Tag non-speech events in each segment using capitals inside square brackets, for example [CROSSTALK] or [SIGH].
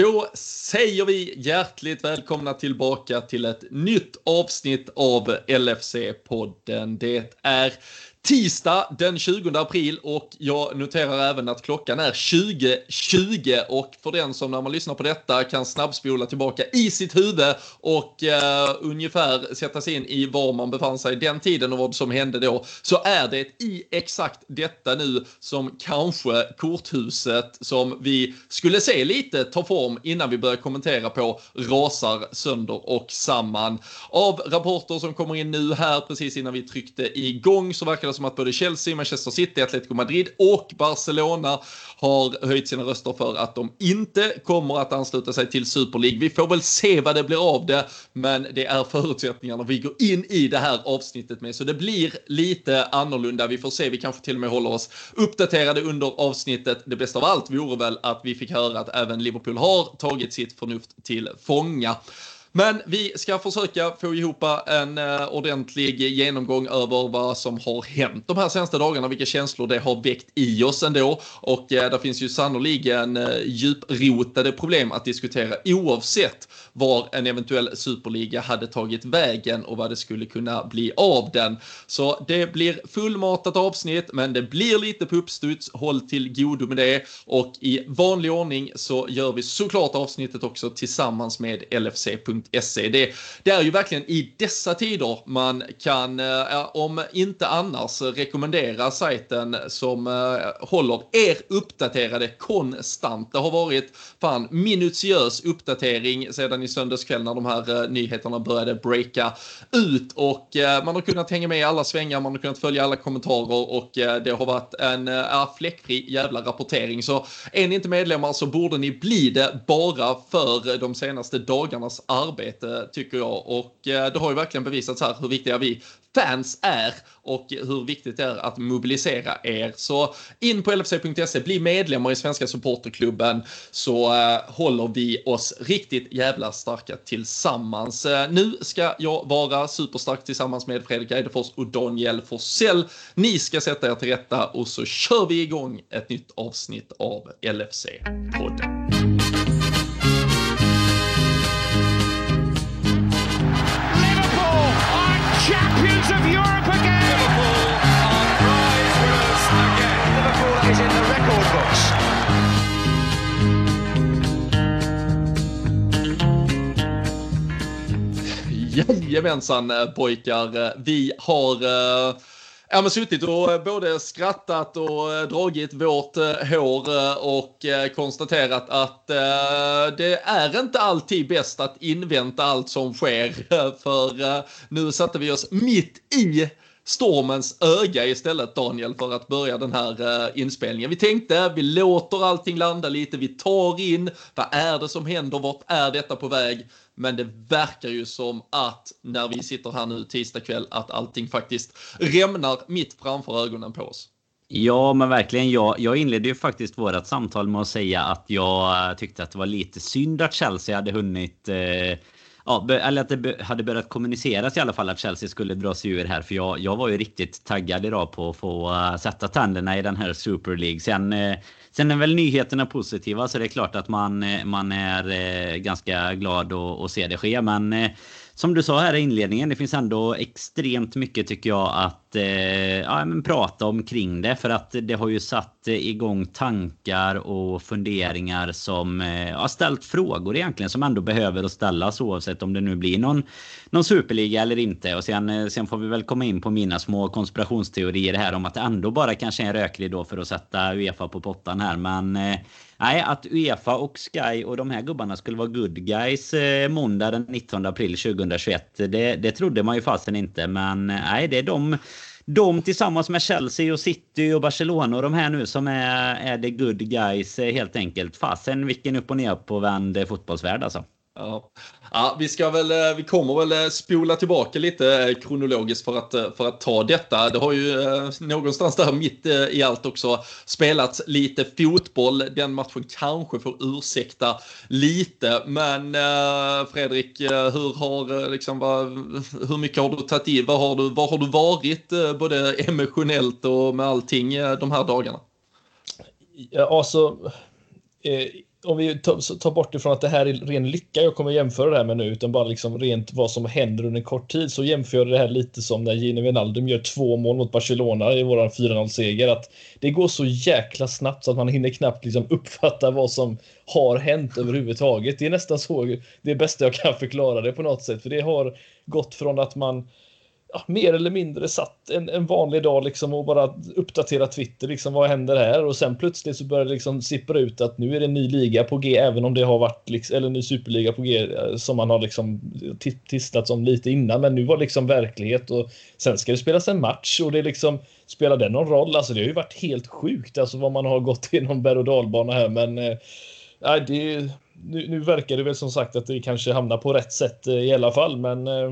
Då säger vi hjärtligt välkomna tillbaka till ett nytt avsnitt av LFC-podden. Det är tisdag den 20 april och jag noterar även att klockan är 20.20 och för den som när man lyssnar på detta kan snabbspola tillbaka i sitt huvud och eh, ungefär sätta sig in i var man befann sig den tiden och vad som hände då så är det i exakt detta nu som kanske korthuset som vi skulle se lite ta form innan vi börjar kommentera på rasar sönder och samman. Av rapporter som kommer in nu här precis innan vi tryckte igång så verkar det som att både Chelsea, Manchester City, Atletico Madrid och Barcelona har höjt sina röster för att de inte kommer att ansluta sig till Super League. Vi får väl se vad det blir av det, men det är förutsättningarna vi går in i det här avsnittet med, så det blir lite annorlunda. Vi får se, vi kanske till och med håller oss uppdaterade under avsnittet. Det bästa av allt vore väl att vi fick höra att även Liverpool har tagit sitt förnuft till fånga. Men vi ska försöka få ihop en eh, ordentlig genomgång över vad som har hänt de här senaste dagarna, vilka känslor det har väckt i oss ändå. Och eh, uh, det finns ju sannoliken eh, djuprotade problem att diskutera oavsett var en eventuell superliga hade tagit vägen och vad det skulle kunna bli av den. Så det blir fullmatat avsnitt, men det blir lite på uppstuds. Håll till godo med det och i vanlig ordning så gör vi såklart avsnittet också tillsammans med LFC.com www.se. Det, det, är ju verkligen i dessa tider man kan, eh, om inte annars, rekommendera sajten som eh, håller er uppdaterade konstant. Det har varit fan minutiös uppdatering sedan i söndags kväll när de här eh, nyheterna började breaka ut och eh, man har kunnat hänga med i alla svängar, man har kunnat följa alla kommentarer och eh, det har varit en äh, fläckfri jävla rapportering. Så är ni inte medlemmar så borde ni bli det bara för de senaste dagarnas arbete arbete tycker jag och eh, det har ju verkligen bevisats här hur viktiga vi fans är och hur viktigt det är att mobilisera er. Så in på lfc.se, bli medlemmar i Svenska Supporterklubben så eh, håller vi oss riktigt jävla starka tillsammans. Eh, nu ska jag vara superstark tillsammans med Fredrik Eidefors och Daniel Forsell. Ni ska sätta er till rätta och så kör vi igång ett nytt avsnitt av LFC-podden. Jajamensan eh, pojkar. Eh, vi har äh, Ja, men suttit och både skrattat och dragit vårt hår och konstaterat att det är inte alltid bäst att invänta allt som sker. [LAUGHS] För nu satte vi oss mitt i stormens öga istället Daniel för att börja den här inspelningen. Vi tänkte vi låter allting landa lite, vi tar in vad är det som händer, vart är detta på väg? Men det verkar ju som att när vi sitter här nu tisdag kväll att allting faktiskt rämnar mitt framför ögonen på oss. Ja, men verkligen. Jag, jag inledde ju faktiskt vårt samtal med att säga att jag eh, tyckte att det var lite synd att Chelsea hade hunnit eh, Ja, eller att det hade börjat kommuniceras i alla fall att Chelsea skulle dra sig ur här. För jag, jag var ju riktigt taggad idag på att få eh, sätta tänderna i den här Super League. Sen, eh, sen är väl nyheterna positiva så det är klart att man, eh, man är eh, ganska glad att se det ske. Men eh, som du sa här i inledningen, det finns ändå extremt mycket tycker jag att eh, ja, men prata omkring det. För att det har ju satt igång tankar och funderingar som eh, har ställt frågor egentligen som ändå behöver att ställas oavsett om det nu blir någon, någon superliga eller inte. Och sen, eh, sen får vi väl komma in på mina små konspirationsteorier här om att det ändå bara kanske är en rökridå då för att sätta Uefa på pottan här. Men eh, Nej, att Uefa och Sky och de här gubbarna skulle vara good guys eh, måndag den 19 april 2021. Det, det trodde man ju fasen inte. Men eh, nej, det är de, de tillsammans med Chelsea och City och Barcelona och de här nu som är, är the good guys eh, helt enkelt. Fasen vilken upp och ner på vänd eh, fotbollsvärld alltså. Ja. ja, vi ska väl, eh, vi kommer väl eh, spola tillbaka lite eh, kronologiskt för att, för att ta detta. Det har ju någonstans där mitt i allt också spelats lite fotboll. Den matchen kanske får ursäkta lite, men Fredrik, hur har liksom, vad, hur mycket har du tagit i? Vad har du, var har du varit både emotionellt och med allting de här dagarna? Ja, alltså, om vi tar bort ifrån att det här är ren lycka jag kommer jämföra det här med nu, utan bara liksom rent vad som händer under en kort tid, så jämför jag det här lite som när Gino Wijnaldum gör två mål mot Barcelona i våran 4-0-seger. Att det går så jäkla snabbt så att man hinner knappt liksom uppfatta vad som har hänt överhuvudtaget. Det är nästan så det bästa jag kan förklara det på något sätt, för det har gått från att man ja, mer eller mindre satt en, en vanlig dag liksom och bara uppdatera Twitter. Liksom, vad händer här? Och sen plötsligt så börjar det liksom sippra ut att nu är det en ny liga på G, även om det har varit liksom, eller en ny superliga på G eh, som man har liksom tisslats om lite innan. Men nu var liksom verklighet och sen ska det spelas en match och det liksom spelar det någon roll? Alltså det har ju varit helt sjukt alltså vad man har gått [LAUGHS] igenom berg och dalbana här, men eh, det, nu, nu verkar det väl som sagt att det kanske hamnar på rätt sätt eh, i alla fall, men eh,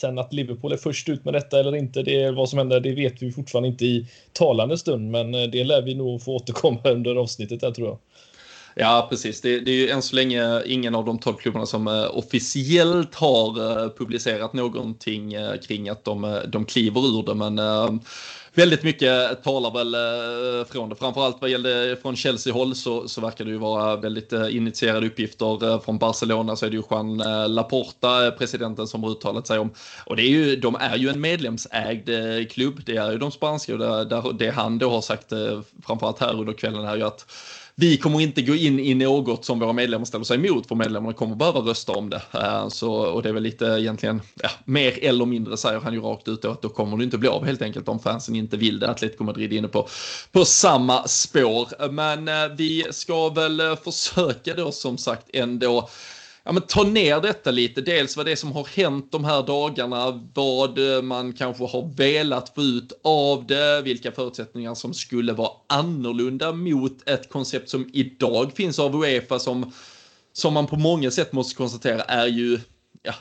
Sen att Liverpool är först ut med detta eller inte, det är vad som händer, det vet vi fortfarande inte i talande stund. Men eh, det lär vi nog få återkomma [LAUGHS] under avsnittet där tror jag. Ja, precis. Det, det, är ju än så länge ingen av de tolv klubbarna som uh, officiellt har uh, publicerat någonting uh, kring att de, de kliver ur det. Men väldigt mycket talar väl från det. Framförallt vad gäller från Chelsea-håll så, så verkar det ju vara väldigt initierade uppgifter. Från Barcelona så är det ju Juan Laporta, presidenten, som har uttalat sig om. Och det är ju, de är ju en medlemsägd klubb. Det är ju de spanska och det, det han då har sagt, framförallt här under kvällen, är ju att vi kommer inte gå in i något som våra medlemmar ställer sig emot, för medlemmarna kommer behöva rösta om det. Eh, så, och det är väl lite egentligen, ja, mer eller mindre säger han ju rakt ut då, att då kommer det inte bli av helt enkelt om fansen inte vill det. Atletico Madrid är inne på, på samma spår. Men eh, vi ska väl försöka då som sagt ändå ja, men ta ner detta lite. Dels vad det är som har hänt de här dagarna, vad eh, man kanske har velat få ut av det, vilka förutsättningar som skulle vara annorlunda mot ett koncept som idag finns av Uefa som, som man på många sätt måste konstatera är ju ja,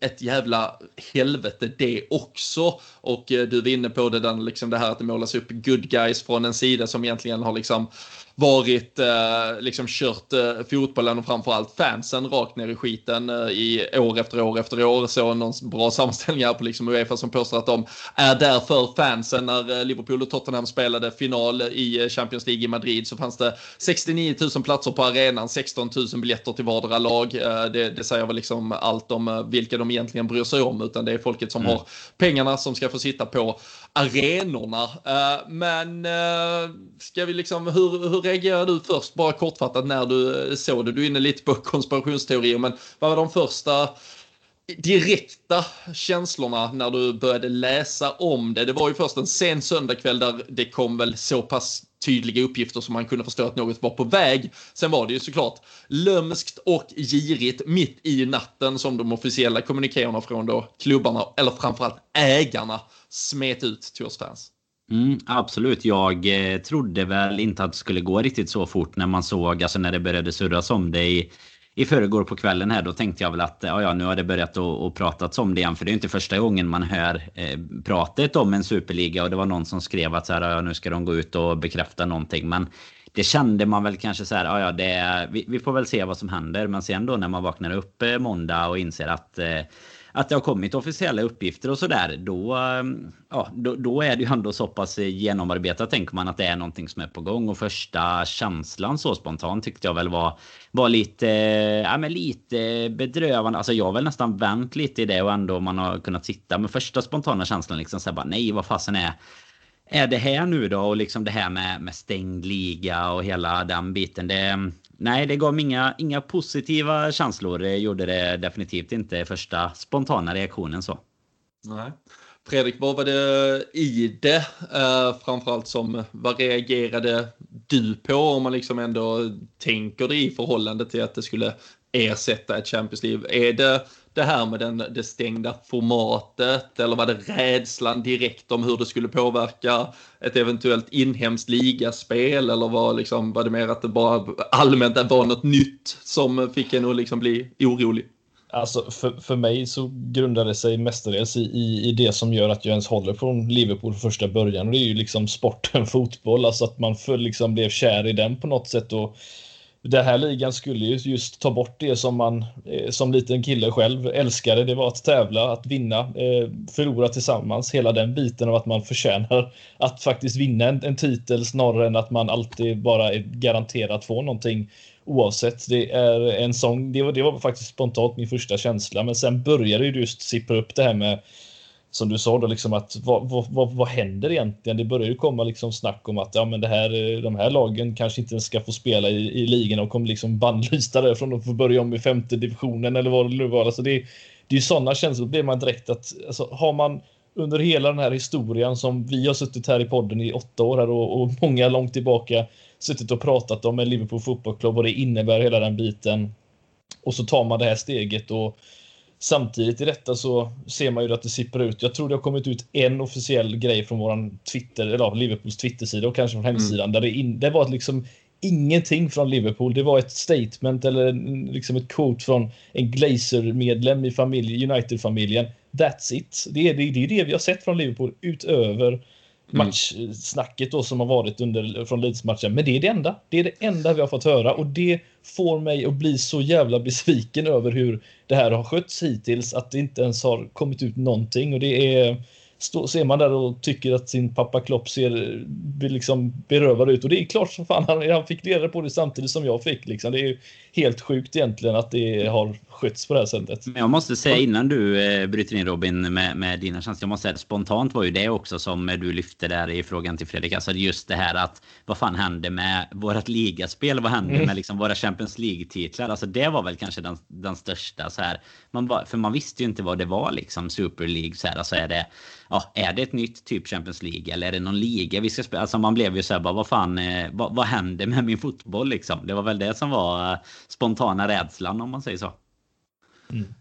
ett jävla helvete det också. Och eh, du var inne på det där, liksom det här att det målas upp good guys från en sida som egentligen har liksom varit, eh, liksom kört eh, fotbollen och framförallt fansen rakt ner i skiten eh, i år efter år efter år. Så någon bra [LAUGHS] sammanställning här på liksom Uefa som påstår att de är där för fansen. När eh, Liverpool och Tottenham spelade final i eh, Champions League i Madrid så fanns det 69 000 platser på arenan, 16 000 biljetter till vardera lag. Eh, det, det säger väl liksom allt om vilka de egentligen bryr sig om, utan det är folket som mm. har pengarna som ska få sitta på arenorna. Eh, men eh, ska vi liksom, hur, hur reagerade du först, bara kortfattat, när du eh, såg det? Du är inne lite på [LAUGHS] konspirationsteorier, men vad var de första direkta känslorna när du började läsa om det? Det var ju först en sen söndagkväll där det kom väl så pass tydliga uppgifter som man kunde förstå att något var på väg. Sen var det ju såklart lömskt och girigt mitt i natten som de officiella kommunikéerna från då klubbarna, eller framförallt ägarna, smet ut till oss fans. Mm, absolut. Jag eh, trodde väl inte att det skulle gå riktigt så fort när man såg, alltså när det började surras om det i, i förrgår på kvällen här. Då tänkte jag väl att ja, ja, nu har det börjat och pratats om det igen. För det är inte första gången man hör eh, pratet om en superliga. Och det var någon som skrev att så här, ja, nu ska de gå ut och bekräfta någonting. Men det kände man väl kanske så här, ja, ja det, vi, vi får väl se vad som händer. Men sen då när man vaknar upp eh, måndag och inser att eh, att det har kommit officiella uppgifter och sådär, då, ehm, ja, då, då, är det ju ändå så pass genomarbetat tänker man att det är någonting som är på gång. Och första känslan så spontant tyckte jag väl var, var lite, eh, ja, men lite bedrövande. Alltså jag har väl nästan vänt lite i det och ändå man har kunnat sitta med första spontana känslan liksom så här bara nej vad fasen är är det här nu då och liksom det här med, med stängd liga och hela den biten. Det, ehm, nej, det gav inga, inga positiva känslor. Det gjorde det definitivt inte första spontana reaktionen så. Nej. Fredrik, vad var det i det eh, framförallt som, eh, vad reagerade du på om man liksom ändå tänker det i förhållande till att det skulle ersätta ett Champions League? Är det det här med den, det stängda formatet eller var det rädslan direkt om hur det skulle påverka ett eventuellt inhemskt ligaspel eller var, liksom, var det mer att det bara allmänt var något nytt som fick en att liksom bli orolig? Alltså för, för mig så grundar det sig mestadels i, i, i det som gör att jag ens håller från Liverpool från första början. Och det är ju liksom sporten [LAUGHS] fotboll, alltså att man för, liksom blev kär i den på något sätt. Och den här ligan skulle ju just ta bort det som man eh, som liten kille själv älskade. Det var att tävla, att vinna, eh, förlora tillsammans. Hela den biten av att man förtjänar att faktiskt vinna en, en titel snarare än att man alltid bara är garanterad att få någonting. oavsett. Det är en sån, det var, det var faktiskt spontant min första känsla, men sen började det just sippra upp det här med som du sa då liksom att vad, vad, vad, vad händer egentligen? Det börjar ju komma liksom snack om att ja, men det här, eh, de här lagen kanske inte ens ska få spela i, i ligan och kommer liksom bannlysta därifrån och får börja om i femte divisionen eller vad det nu var. Alltså det, det är ju sådana känslor. Då blir man direkt att alltså, har man under hela den här historien som vi har suttit här i podden i åtta år här och, och många långt tillbaka suttit och pratat om med Liverpool fotbollsklubb och det innebär hela den biten. Och så tar man det här steget och samtidigt i detta så ser man ju att det sipprar ut. Jag tror det har kommit ut en officiell grej från våran Twitter, eller Liverpools Twittersida och kanske från hemsidan mm. där det, in, det var liksom ingenting från Liverpool. Det var ett statement eller liksom ett quote från en Glazer-medlem i familj, United-familjen. That's it. Det är det, det är det vi har sett från Liverpool utöver Mm. Mm. matchsnacket då som har varit under, från Leeds-matchen. Men det är det enda. Det är det enda vi har fått höra och det får mig att bli så jävla besviken över hur det här har skötts hittills. Att det inte ens har kommit ut någonting och det är Stå, ser man där och tycker att sin pappa Klopp ser liksom berövad ut. Och det är klart som fan han, han fick reda på det samtidigt som jag fick. Liksom. Det är helt sjukt egentligen att det har skötts på det här sättet. Men jag måste säga innan du eh, bryter in Robin med, med dina chanser. Jag måste säga spontant var ju det också som du lyfte där i frågan till Fredrik. Alltså just det här att vad fan hände med vårat ligaspel? Vad hände mm. med liksom våra Champions League-titlar? Alltså det var väl kanske den, den största så här. Man var, för man visste ju inte vad det var liksom Super League så här. Alltså är det ja, är det ett nytt typ Champions League eller är det någon liga vi ska spela? Alltså man blev ju så här bara, vad fan, eh, vad, vad händer med min fotboll liksom? Det var väl det som var eh, spontana rädslan om man säger så. Mm.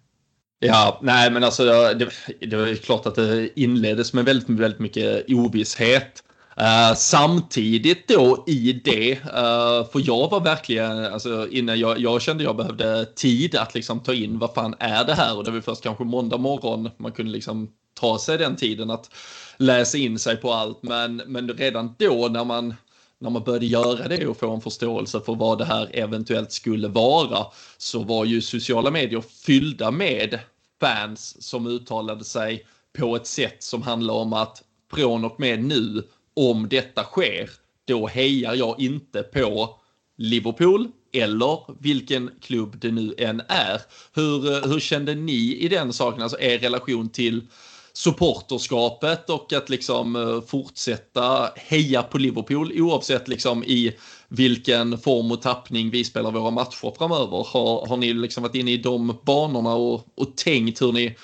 Ja, nej men alltså det, det var ju klart att det inleddes med väldigt, väldigt mycket ovisshet. Uh, samtidigt då i det, uh, för jag var verkligen, alltså innan jag, jag kände jag behövde tid att liksom ta in vad fan är det här och det var först kanske måndag morgon man kunde liksom ta sig den tiden att läsa in sig på allt. Men, men redan då när man, när man började göra det och få en förståelse för vad det här eventuellt skulle vara så var ju sociala medier fyllda med fans som uttalade sig på ett sätt som handlar om att från och med nu, om detta sker, då hejar jag inte på Liverpool eller vilken klubb det nu än är. Hur, hur kände ni i den saken, alltså er relation till supporterskapet och att liksom eh, fortsätta heja på Liverpool oavsett liksom i vilken form och tappning vi spelar våra matcher framöver. Har, har ni liksom varit inne i de banorna och, och tänkt hur ni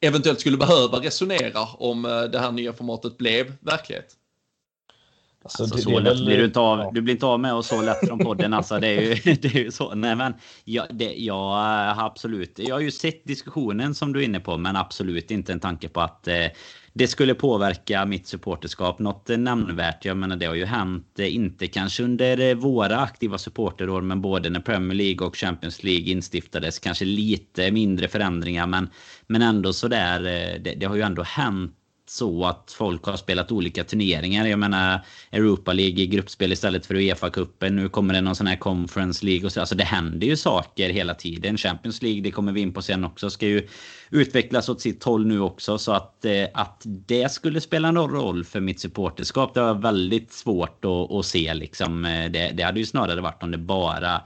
eventuellt skulle behöva resonera om eh, det här nya formatet blev verklighet? Alltså, alltså, så lätt blir du inte av. Ja. Du blir inte av med oss så lätt från podden. Alltså, det, är ju, [LAUGHS] det är ju så. Nej, men jag, det, jag har absolut. Jag har ju sett diskussionen som du är inne på, men absolut inte en tanke på att eh, det skulle påverka mitt supporterskap något nämnvärt. Jag menar, det har ju hänt, eh, inte kanske under eh, våra aktiva supporterår, men både när Premier League och Champions League instiftades, kanske lite mindre förändringar, men, men ändå så där. Eh, det, det har ju ändå hänt så att folk har spelat olika turneringar. Jag menar Europa League i gruppspel istället för Uefa-cupen. Nu kommer det någon sån här Conference League och så. Alltså det händer ju saker hela tiden. Champions League, det kommer vi in på sen också, ska ju utvecklas åt sitt håll nu också. Så att, eh, att det skulle spela någon roll för mitt supporterskap, det var väldigt svårt att, att se liksom. Eh, det, det hade ju snarare varit om det bara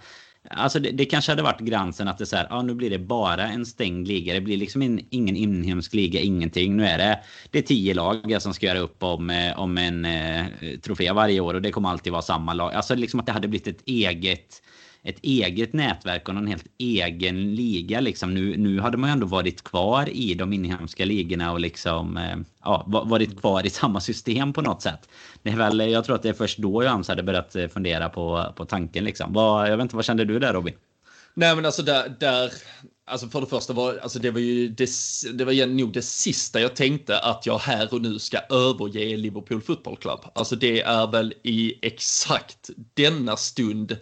Alltså det, det, kanske hade varit gränsen att det så här, ja nu blir det bara en stängd liga. Det blir liksom in, ingen inhemsk liga, ingenting. Nu är det, det är tio lag som ska göra upp om, eh, om en eh, trofé varje år och det kommer alltid vara samma lag. Alltså liksom att det hade blivit ett eget ett eget nätverk och en helt egen liga. Liksom. Nu, nu hade man ju ändå varit kvar i de inhemska ligorna och liksom, eh, ja, varit kvar i samma system på något sätt. Det är väl, jag tror att det är först då jag hade börjat eh, fundera på, på tanken. Liksom. Vad, jag vet inte, vad kände du där Robin? Nej men alltså där, där alltså för det första var alltså det var ju det, det var nog det sista jag tänkte att jag här och nu ska överge Liverpool Football Club. Alltså det är väl i exakt denna stund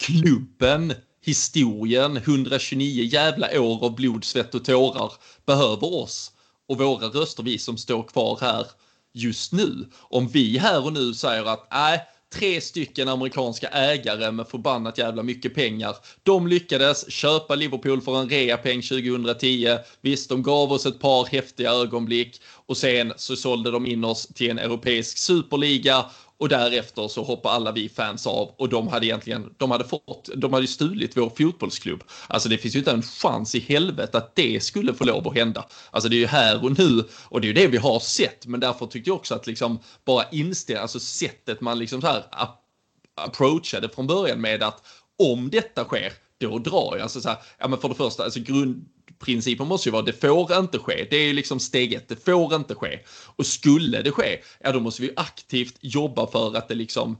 klubben, historien, 129 jävla år av blod, svett och tårar behöver oss och våra röster, vi som står kvar här just nu. Om vi här och nu säger att nej, tre stycken amerikanska ägare med förbannat jävla mycket pengar. De lyckades köpa Liverpool för en reapeng 2010. Visst, de gav oss ett par häftiga ögonblick och sen så sålde de in oss till en europeisk superliga och därefter så hoppar alla vi fans av och de hade egentligen, de hade fått, de hade stulit vår fotbollsklubb. Alltså det finns ju inte en chans i helvete att det skulle få lov att hända. Alltså det är ju här och nu och det är ju det vi har sett. Men därför tyckte jag också att liksom bara inställa, alltså sättet man liksom så här approachade från början med att om detta sker, då drar jag. Alltså så här, ja men för det första, alltså grund, principen måste ju vara det får inte ske. Det är ju liksom steg ett, det får inte ske. Och skulle det ske, ja då måste vi aktivt jobba för att det liksom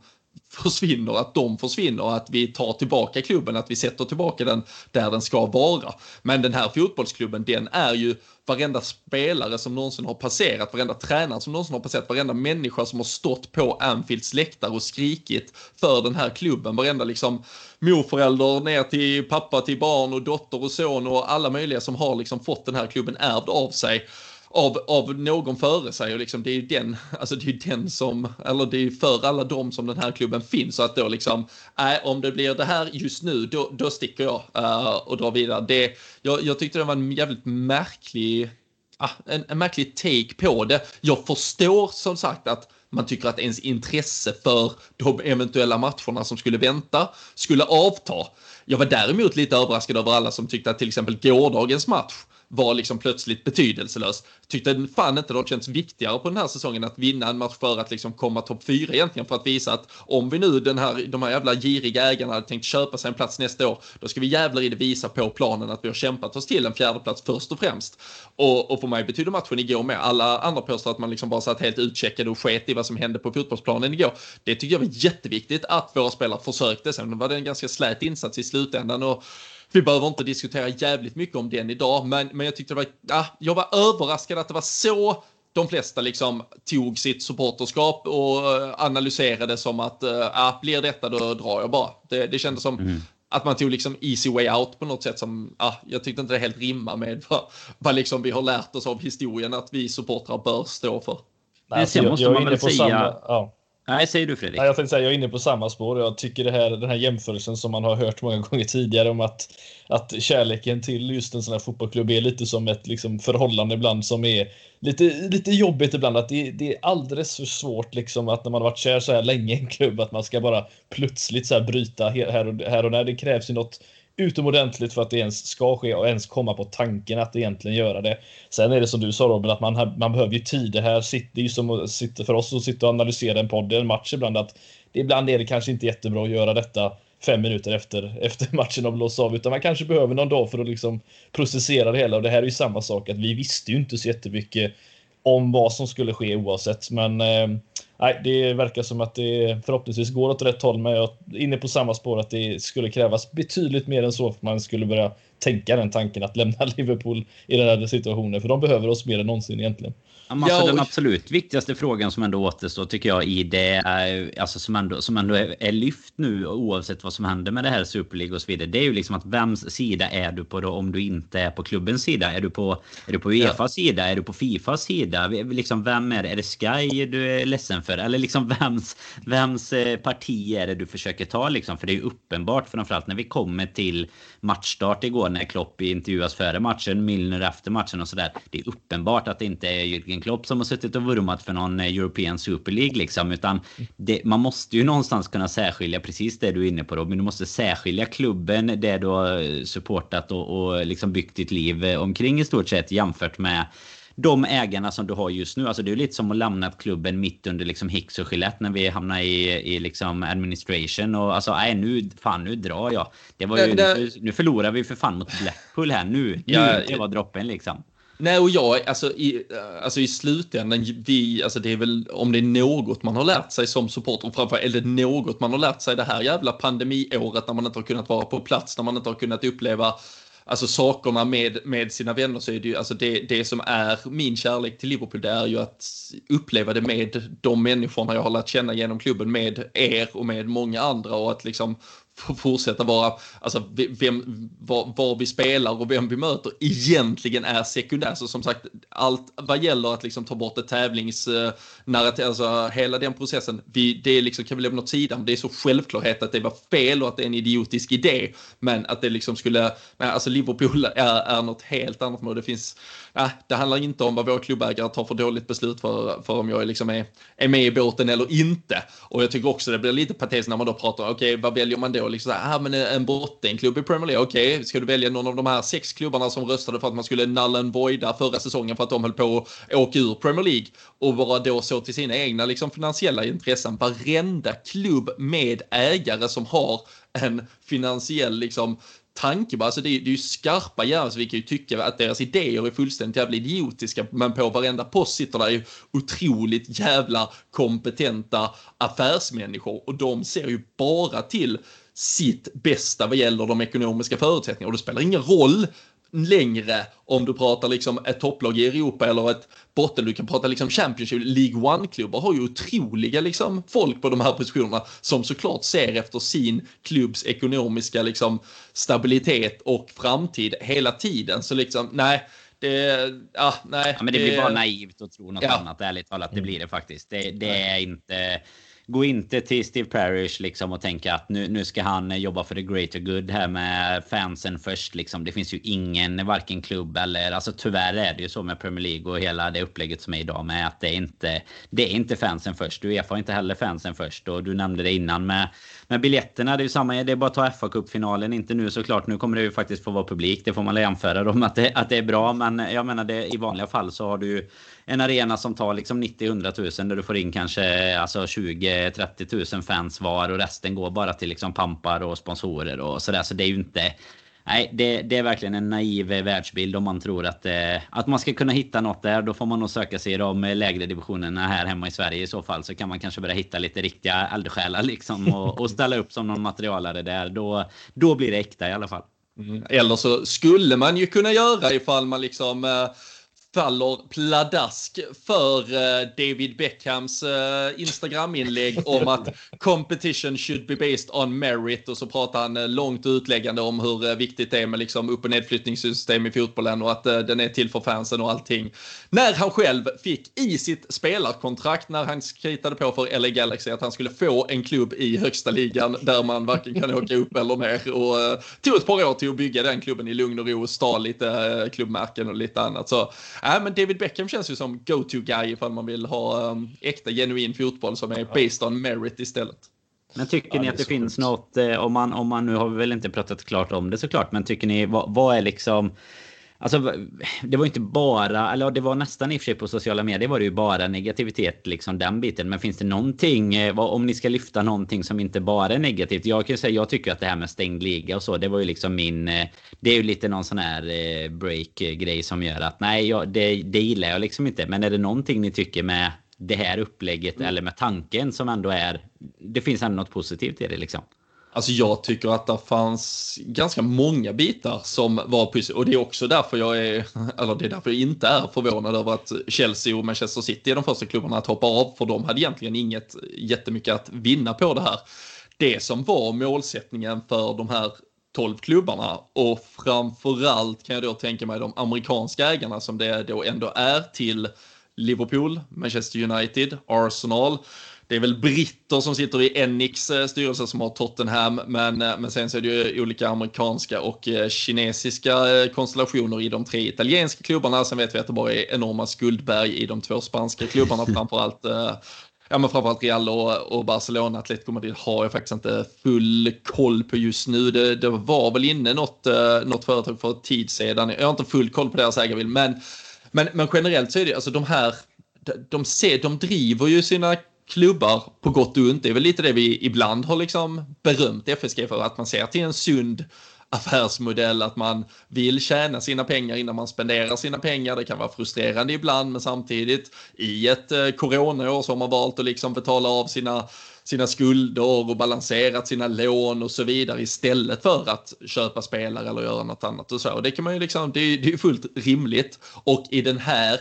försvinner, att de försvinner, att vi tar tillbaka klubben, att vi sätter tillbaka den där den ska vara. Men den här fotbollsklubben, den är ju varenda spelare som någonsin har passerat, varenda tränare som någonsin har passerat, varenda människa som har stått på Anfields läktare och skrikit för den här klubben, varenda liksom morförälder ner till pappa till barn och dotter och son och alla möjliga som har liksom fått den här klubben ärvd av sig av, av någon före sig och liksom det är ju den, alltså det är den som, eller det är ju för alla dem som den här klubben finns så att då liksom, nej äh, om det blir det här just nu då, då sticker jag uh, och drar vidare. Det, jag, jag tyckte det var en jävligt märklig, uh, en, en märklig take på det. Jag förstår som sagt att man tycker att ens intresse för de eventuella matcherna som skulle vänta skulle avta. Jag var däremot lite överraskad över alla som tyckte att till exempel gårdagens match var liksom plötsligt betydelselös. Tyckte fan inte det känns viktigare på den här säsongen att vinna en match för att liksom komma topp fyra egentligen för att visa att om vi nu den här, de här jävla giriga ägarna hade tänkt köpa sig en plats nästa år, då ska vi jävlar i det visa på planen att vi har kämpat oss till en fjärde plats först och främst. Och, och för mig betyder matchen igår med. Alla andra påstår att man liksom bara satt helt utcheckade och sket i vad som hände på fotbollsplanen igår. Det tycker jag var jätteviktigt att våra spelare försökte. Sen var det en ganska slät insats i slutändan och vi behöver inte diskutera jävligt mycket om den idag, men, men jag tyckte det var, ja, jag var överraskad att det var så de flesta liksom tog sitt supporterskap och eh, analyserade som att äh, blir detta då drar jag bara. Det, det kändes som mm. att man tog liksom easy way out på något sätt som, ja, jag tyckte inte det helt rimma med vad, vad liksom vi har lärt oss av historien att vi supportrar bör stå för. Nej, alltså, jag, jag, är inne på säga... samma, ja. Nej, säger du Fredrik. Nej, jag tänkte säga, jag är inne på samma spår. Jag tycker det här, den här jämförelsen som man har hört många [LAUGHS] gånger tidigare om att, att kärleken till just en sån här fotbollsklubb är lite som ett liksom, förhållande ibland som är lite, lite jobbigt ibland. Att det, det är alldeles för svårt liksom att när man har varit kär så här länge i en klubb att man ska bara plötsligt så här bryta här och, här och där. Det krävs ju något utomordentligt för att det ens ska ske och ens komma på tanken att egentligen göra det. Sen är det som du sa Robin, att man, man behöver ju tid. Det här sitter ju som att sitta för oss att sitta och analysera en podd, en match ibland, att ibland är det kanske inte jättebra att göra detta fem minuter efter, [LAUGHS] efter matchen har blåst av, utan man kanske behöver någon dag för att liksom processera det hela. Och det här är ju samma sak, att vi visste ju inte så jättemycket om vad som skulle ske oavsett, men eh, nej, det verkar som att det förhoppningsvis går åt rätt håll, men jag är inne på samma spår att det skulle krävas betydligt mer än så för att man skulle börja tänka den tanken att lämna [LAUGHS] Liverpool i den här situationen, för de behöver oss mer än någonsin egentligen. Alltså, ja, Den absolut viktigaste frågan som ändå återstår tycker jag i det är, alltså som ändå, som ändå är, är, lyft nu oavsett vad som händer med det här Super League och så vidare. Det är ju liksom att vems sida är du på då om du inte är på klubbens sida? Är du på, är du på Uefas ja. sida? Är du på Fifas sida? Liksom vem är det? Är det Sky du är ledsen för? Eller liksom vems, vems eh, parti är det du försöker ta liksom? För det är ju uppenbart framförallt när vi kommer till matchstart igår när Klopp intervjuas före matchen, Milner efter matchen och sådär. Det är uppenbart att det inte är Jürgen Klopp som har suttit och vurmat för någon eh, European Super League liksom. Utan det, man måste ju någonstans kunna särskilja precis det du är inne på Robin. Du måste särskilja klubben, det du har eh, supportat och, och liksom byggt ditt liv omkring i stort sett jämfört med de ägarna som du har just nu. Alltså det är lite som att lämna klubben mitt under liksom Hicks och Gillette när vi hamnar i, i liksom administration. Och alltså nej nu, fan nu drar jag. Det var ju, det, det... Nu förlorar vi för fan mot Blackpool här nu. Nu ja, det var droppen liksom. Nej, och jag, alltså i, alltså i slutändan, vi, alltså det är väl om det är något man har lärt sig som supporter, och framförallt är det något man har lärt sig det här jävla pandemiåret när man inte har kunnat vara på plats, när man inte har kunnat uppleva alltså sakerna med, med sina vänner så är det ju, alltså det, det som är min kärlek till Liverpool det är ju att uppleva det med de människorna jag har lärt känna genom klubben, med er och med många andra och att liksom fortsätta vara, alltså vem, var, var, vi spelar och vem vi möter egentligen är sekundär. Så som sagt, allt vad gäller att liksom ta bort ett tävlingsnarrativ, eh, alltså hela den processen, vi, det liksom, kan vi lämna åt sidan. Det är så självklarhet att det var fel och att det är en idiotisk idé. Men att det liksom skulle, alltså Liverpool är, är något helt annat. Det finns, ja, det handlar inte om vad vår klubbägare tar för dåligt beslut för, för om jag liksom är, är med i båten eller inte. Och jag tycker också det blir lite patetiskt när man då pratar, okej, okay, vad väljer man då? Liksom, ah, men eh, en bottenklubb i Premier League, okej, okay, ska du välja någon av de här sex klubbarna som röstade för att man skulle null and voida förra säsongen för att de höll på att åka ur Premier League och vara då så till sina egna liksom, finansiella intressen. Varenda klubb med ägare som har en finansiell liksom, tanke. Alltså det, är, det är ju skarpa hjärnor så vi kan ju tycka att deras idéer är fullständigt jävla idiotiska. Men på varenda post sitter där ju otroligt jävla kompetenta affärsmänniskor och de ser ju bara till sitt bästa vad gäller de ekonomiska förutsättningarna och det spelar ingen roll längre om du pratar liksom ett topplag i Europa eller ett botten. Du kan prata liksom Championship, League One-klubbar har ju otroliga liksom folk på de här positionerna som såklart ser efter sin klubbs ekonomiska liksom stabilitet och framtid hela tiden. Så liksom, nej, det, ja, nej. Ja, men det, det blir bara naivt att tro något ja. annat, ärligt talat. Det blir det faktiskt. Det, det är inte gå inte till Steve Parish liksom och tänka att nu, nu ska han jobba för the greater good här med fansen först. Liksom. Det finns ju ingen, varken klubb eller... Alltså tyvärr är det ju så med Premier League och hela det upplägget som är idag med att det är inte... Det är inte fansen först. Du erfar inte heller fansen först. Och du nämnde det innan med, med biljetterna. Det är ju samma. Det är bara att ta fa Cup-finalen. Inte nu såklart. Nu kommer det ju faktiskt få vara publik. Det får man jämföra dem med att det, att det är bra. Men jag menar, det, i vanliga fall så har du ju en arena som tar liksom 90-100 000 där du får in kanske alltså 20-30 000 fans var och resten går bara till liksom pampar och sponsorer och sådär. Så det är ju inte... Nej, det, det, är verkligen en naiv världsbild om man tror att, eh, att man ska kunna hitta något där. Då får man nog söka sig i de lägre divisionerna här hemma i Sverige i så fall. Så kan man kanske börja hitta lite riktiga eldsjälar liksom och, [LAUGHS] och ställa upp som någon materialare där. Då, då blir det äkta i alla fall. Mm. Eller så skulle man ju kunna göra ifall man liksom eh faller pladask för eh, David Beckhams eh, Instagram-inlägg [LAUGHS] om att competition should be based on merit och så pratar han eh, långt utläggande om hur viktigt det är med liksom upp och nedflyttningssystem i fotbollen och att den är till för fansen och allting. När han själv fick i sitt spelarkontrakt när han skritade på för LA Galaxy att han skulle få en klubb i högsta ligan där man varken kan åka upp eller ner och tog ett par år till att bygga den klubben i lugn och ro och stal lite klubbmärken och lite annat. Så Ja, men David Beckham känns ju som go-to-guy ifall man vill ha um, äkta genuin fotboll som är based on merit istället. Men tycker ja, ni att det, det finns något, eh, om man, om man nu har vi väl inte pratat klart om det såklart, men tycker ni, vad, vad är liksom Alltså det var inte bara, eller det var nästan i och för sig på sociala medier var det ju bara negativitet liksom den biten. Men finns det någonting, eh, om ni ska lyfta någonting som inte bara är negativt. Jag kan ju säga, jag tycker att det här med stängd liga och så, det var ju liksom min, eh, det är ju lite någon sån här eh, break-grej som gör att nej, jag, det, det gillar jag liksom inte. Men är det någonting ni tycker med det här upplägget mm. eller med tanken som ändå är, det finns ändå något positivt i det liksom? Alltså jag tycker att det fanns ganska många bitar som var positiva och det är också därför jag är, [LAUGHS] eller det är därför jag inte är förvånad över att Chelsea och Manchester City är de första klubbarna att hoppa av för de hade egentligen inget jättemycket att vinna på det här. Det som var målsättningen för de här 12 klubbarna och framförallt kan jag då tänka mig de amerikanska ägarna som det då ändå är till Liverpool, Manchester United, Arsenal det är väl britter som sitter i Enix eh, styrelse som har Tottenham, men, eh, men sen så är det ju olika amerikanska och eh, kinesiska konstellationer i de tre italienska klubbarna. Sen vet vi att det bara är enorma skuldberg i de två spanska klubbarna, [LAUGHS] framförallt ja, men framförallt Real och, och Barcelona. Atletico Madrid har jag faktiskt inte full koll på just nu. Det, det var väl inne något, något företag för tid sedan. Jag har inte full koll på deras ägarvill, men, men, men generellt så är det alltså de här de, de, ser, de driver ju sina klubbar på gott och ont. Det är väl lite det vi ibland har liksom berömt FSG för, att man ser till en sund affärsmodell, att man vill tjäna sina pengar innan man spenderar sina pengar. Det kan vara frustrerande ibland, men samtidigt i ett eh, coronaår så har man valt att liksom betala av sina sina skulder och balanserat sina lån och så vidare istället för att köpa spelare eller göra något annat och så. Och det kan man ju liksom, det är, det är fullt rimligt. Och i den här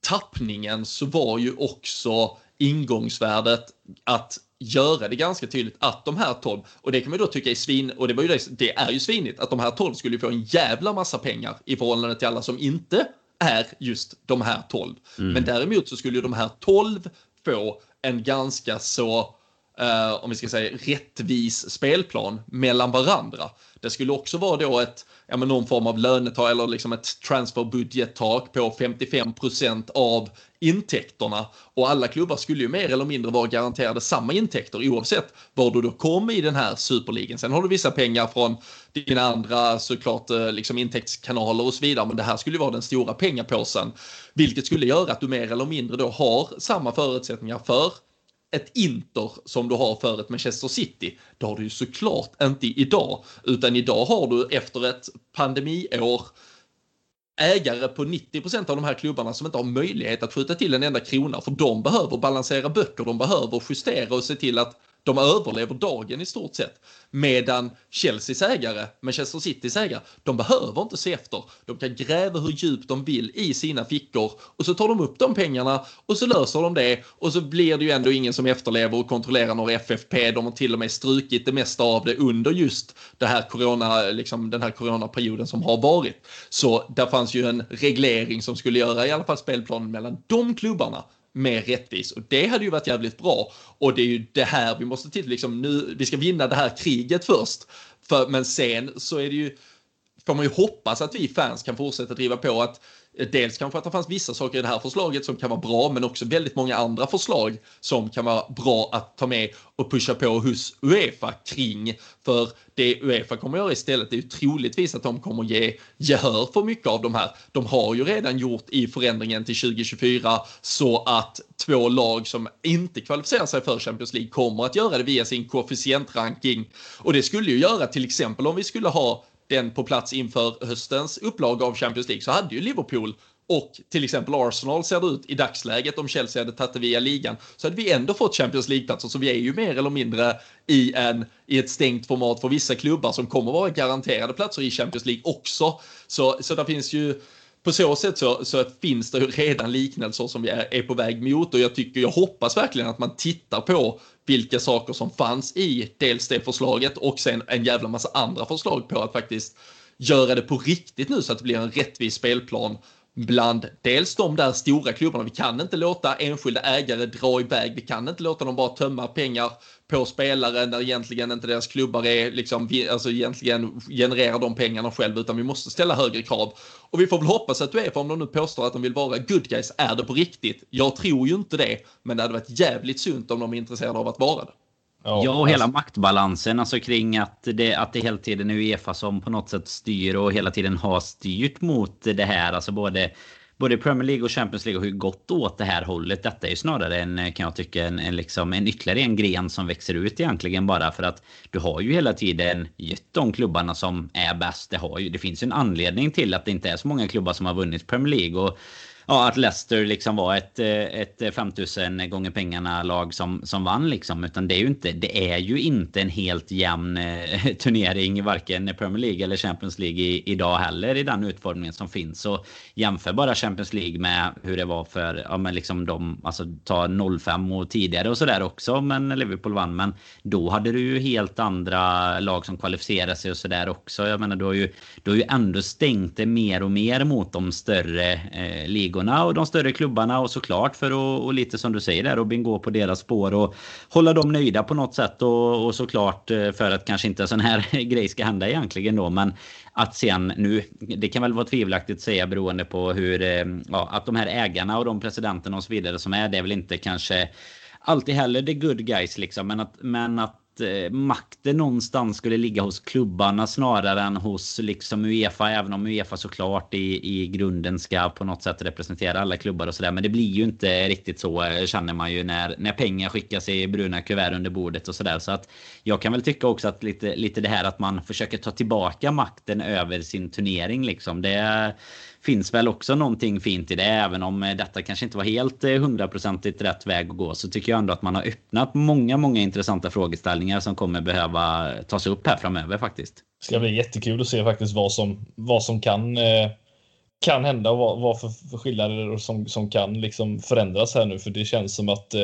tappningen så var ju också ingångsvärdet att göra det ganska tydligt att de här 12, och det kan man då tycka är svin, och det, var ju det, det är ju svinigt, att de här 12 skulle få en jävla massa pengar i förhållande till alla som inte är just de här 12. Mm. Men däremot så skulle ju de här 12 få en ganska så Uh, om vi ska säga rättvis spelplan mellan varandra. Det skulle också vara då ett, ja men någon form av lönetak eller liksom ett transferbudgettak på 55 procent av intäkterna och alla klubbar skulle ju mer eller mindre vara garanterade samma intäkter oavsett var du då kom i den här superligan. Sen har du vissa pengar från dina andra såklart eh, liksom intäktskanaler och så vidare, men det här skulle ju vara den stora pengapåsen, vilket skulle göra att du mer eller mindre då har samma förutsättningar för ett Inter som du har för ett Manchester City. Det har du ju såklart inte idag, utan idag har du efter ett pandemiår ägare på 90 procent av de här klubbarna som inte har möjlighet att skjuta till en enda krona för de behöver balansera böcker, de behöver justera och se till att de överlever dagen i stort sett. Medan Chelseas ägare, Manchester Citys ägare, de behöver inte se efter. De kan gräva hur djupt de vill i sina fickor och så tar de upp de pengarna och så löser de det och så blir det ju ändå ingen som efterlever och kontrollerar några FFP. De har till och med strukit det mesta av det under just det här corona, liksom den här coronaperioden som har varit. Så där fanns ju en reglering som skulle göra i alla fall spelplanen mellan de klubbarna mer rättvis och det hade ju varit jävligt bra. Och det är ju det här vi måste titta liksom nu. Vi ska vinna det här kriget först, för, men sen så är det ju får man ju hoppas att vi fans kan fortsätta driva på att Eh, dels kanske att det fanns vissa saker i det här förslaget som kan vara bra, men också väldigt många andra förslag som kan vara bra att ta med och pusha på hos Uefa kring. För det Uefa kommer att göra istället är ju troligtvis att de kommer ge gehör för mycket av de här. De har ju redan gjort i förändringen till 2024 så att två lag som inte kvalificerar sig för Champions League kommer att göra det via sin koefficientranking. Och det skulle ju göra till exempel om vi skulle ha den på plats inför höstens upplaga av Champions League så hade ju Liverpool och till exempel Arsenal ser det ut i dagsläget om Chelsea hade tagit det via ligan så hade vi ändå fått Champions League-platser så vi är ju mer eller mindre i, en, i ett stängt format för vissa klubbar som kommer vara garanterade platser i Champions League också. Så, så där finns ju på så sätt så, så finns det ju redan liknelser som vi är, är, på väg mot och jag tycker, jag hoppas verkligen att man tittar på vilka saker som fanns i dels det förslaget och sen en jävla massa andra förslag på att faktiskt göra det på riktigt nu så att det blir en rättvis spelplan bland dels de där stora klubbarna. Vi kan inte låta enskilda ägare dra iväg. Vi kan inte låta dem bara tömma pengar på spelare när egentligen inte deras klubbar är liksom, alltså egentligen genererar de pengarna själv utan vi måste ställa högre krav. Och vi får väl hoppas att du är, för om de nu påstår att de vill vara good guys, är det på riktigt? Jag tror ju inte det, men det hade varit jävligt sunt om de är intresserade av att vara det. Ja, och hela maktbalansen alltså kring att det, att det hela tiden är Uefa som på något sätt styr och hela tiden har styrt mot det här. Alltså både, både Premier League och Champions League har ju gått åt det här hållet. Detta är ju snarare en, kan jag tycka, en, en, liksom, en ytterligare en gren som växer ut egentligen bara för att du har ju hela tiden gett de klubbarna som är bäst. Det, har ju, det finns ju en anledning till att det inte är så många klubbar som har vunnit Premier League. Och ja, att Leicester liksom var ett, eh, ett 5000 gånger pengarna lag som, som vann liksom. Utan det är ju inte, det är ju inte en helt jämn eh, [LAUGHS] turnering varken Premier League eller Champions League i, idag heller i den utformningen som finns. Så jämför bara Champions League med hur det var för, ja men liksom de, alltså ta 05 och tidigare och sådär också. Men Liverpool vann. Men då hade du ju helt andra lag som kvalificerade sig och sådär också. Jag menar du har ju, du har ju ändå stängt det mer och mer mot de större eh, ligorna ligorna och de större klubbarna och såklart för att, och lite som du säger där Robin, gå på deras spår och hålla dem nöjda på något sätt och, och såklart eh, för att kanske inte en sån här [LAUGHS] grej ska hända egentligen då. Men att sen nu, det kan väl vara tvivelaktigt att säga beroende på hur, eh, ja, att de här ägarna och de presidenterna och så vidare som är, det är väl inte kanske alltid heller the good guys liksom. Men att, men att eh, makten någonstans skulle ligga hos klubbarna snarare än hos liksom Uefa. Även om Uefa såklart i, i grunden ska på något sätt representera alla klubbar och sådär. Men det blir ju inte riktigt så eh, känner man ju när, när pengar skickas i bruna kuvert under bordet och sådär. Så att jag kan väl tycka också att lite, lite det här att man försöker ta tillbaka makten över sin turnering liksom. Det finns väl också någonting fint i det. Även om eh, detta kanske inte var helt eh, hundraprocentigt rätt väg att gå så tycker jag ändå att man har öppnat många, många intressanta frågeställningar som kommer behöva tas upp här framöver faktiskt. Det ska bli jättekul att se faktiskt vad som, vad som kan eh, kan hända och vad, vad för, för skillnader som, som kan liksom förändras här nu. För det känns som att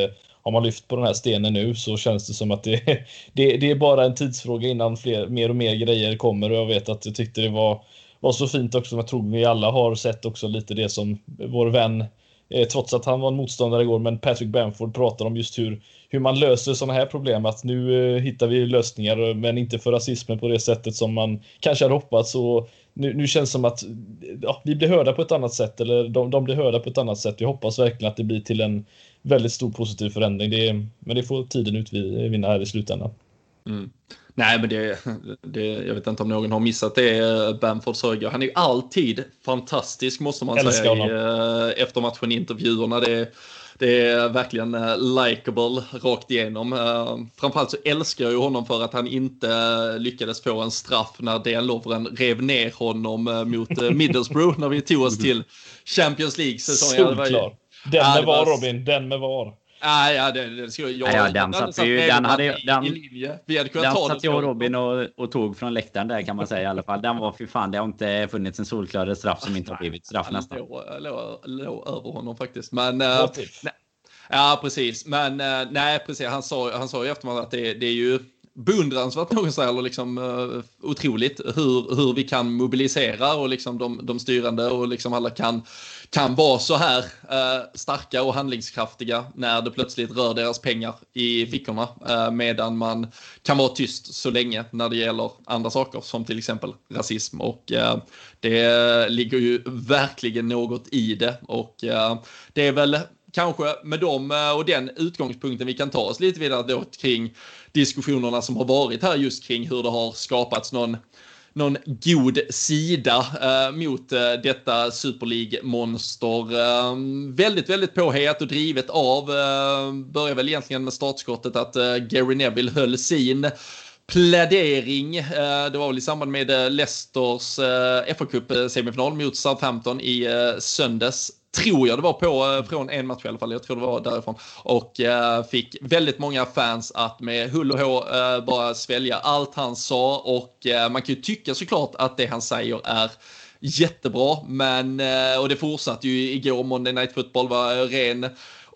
har man lyft på den här stenen nu så känns det som att det, [LAUGHS] det, det är bara en tidsfråga innan fler, mer och mer grejer kommer och jag vet att jag tyckte det var, var så fint också. Jag tror vi alla har sett också lite det som vår vän eh, trots att han var en motståndare igår, men Patrick Bamford pratar om just hur, hur man löser sådana här problem. Att nu eh, hittar vi lösningar, men inte för rasismen på det sättet som man kanske hade hoppats. Och nu, nu känns det som att ja, vi blir hörda på ett annat sätt, eller de, de blir hörda på ett annat sätt. Jag hoppas verkligen att det blir till en väldigt stor positiv förändring. Det, men det får tiden utvinna eh, här i slutändan. Mm. Nej, men det, det, jag vet inte om någon har missat det. Bamfords höger. Han är ju alltid fantastisk måste man Älskar säga honom. i, efter matchen intervjuerna. Det, det är verkligen uh, likable rakt igenom. Framförallt så älskar jag ju honom för att han inte lyckades få en straff när Dejan Lovren rev ner honom mot [LAUGHS] Middlesbrough när vi tog oss till Champions League-säsongen. Solklar. Den med var Robin, den med var. Ah, ja, det, det skulle jag. Ja, den satt ju, den hade, den, Vi hade kunnat den ta satt jag och Robin och, och, tog från läktaren där kan man säga i alla fall. Den var för fan, det har inte funnits en solklar straff som inte har blivit straff nästan. Låg, låg över honom faktiskt. Men, uh, ja, precis. Men uh, nej, precis. Han sa, han sa i eftermiddag att det, det är ju beundransvärt någonstans, eller liksom uh, otroligt hur, hur vi kan mobilisera och liksom de, de styrande och liksom alla kan, kan vara så här eh, starka och handlingskraftiga när det plötsligt rör deras pengar i fickorna eh, medan man kan vara tyst så länge när det gäller andra saker som till exempel rasism. Och eh, det ligger ju verkligen något i det. Och eh, det är väl kanske med dem eh, och den utgångspunkten vi kan ta oss lite vidare då kring diskussionerna som har varit här just kring hur det har skapats någon någon god sida eh, mot eh, detta Super League-monster. Eh, väldigt, väldigt påhejat och drivet av, eh, börjar väl egentligen med startskottet att eh, Gary Neville höll sin plädering. Eh, det var väl i samband med eh, Leicesters eh, fa Cup-semifinal eh, mot Southampton i eh, söndags tror jag det var på, eh, från en match i alla fall, jag tror det var därifrån. Och eh, fick väldigt många fans att med hull och hår eh, bara svälja allt han sa. Och man kan ju tycka såklart att det han säger är jättebra, men och det fortsatte ju igår, Monday Night Football var ren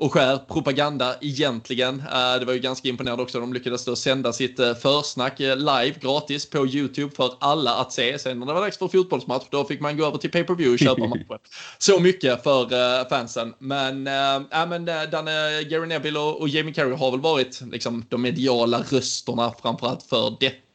och skär propaganda egentligen. Eh, det var ju ganska imponerande också. De lyckades då sända sitt eh, försnack eh, live gratis på YouTube för alla att se. Sen när det var dags för fotbollsmatch då fick man gå över till pay-per-view och köpa [LAUGHS] matchen. Så mycket för fansen. Men, äh, men Danne, Gary Neville och, Jamie Carrey har väl varit liksom, de mediala rösterna framförallt för detta.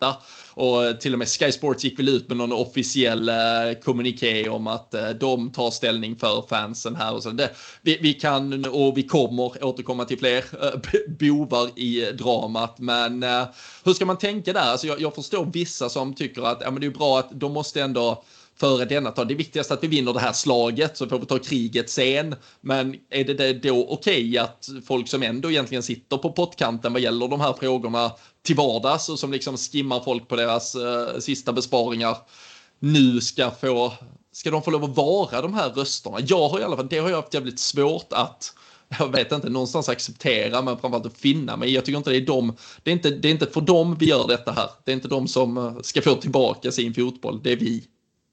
Och till och med Sky Sports gick väl ut med någon officiell eh, kommuniké om att eh, de tar ställning för fansen här och så. Det, vi, vi, kan och vi kommer återkomma till fler eh, bovar i dramat. Men eh, hur ska man tänka där? Alltså jag, jag förstår vissa som tycker att ja, men det är bra att de måste ändå före denna tag. Det är viktigast att vi vinner det här slaget så får vi ta kriget sen. Men är det då okej okay att folk som ändå egentligen sitter på pottkanten vad gäller de här frågorna till vardags och som liksom skimmar folk på deras eh, sista besparingar nu ska få, ska de få lov att vara de här rösterna? Jag har i alla fall, det har jag haft jävligt svårt att jag vet inte, någonstans acceptera men framförallt att finna mig Jag tycker inte det är dem, det är inte, det är inte för dem vi gör detta här. Det är inte de som eh, ska få tillbaka sin fotboll, det är vi.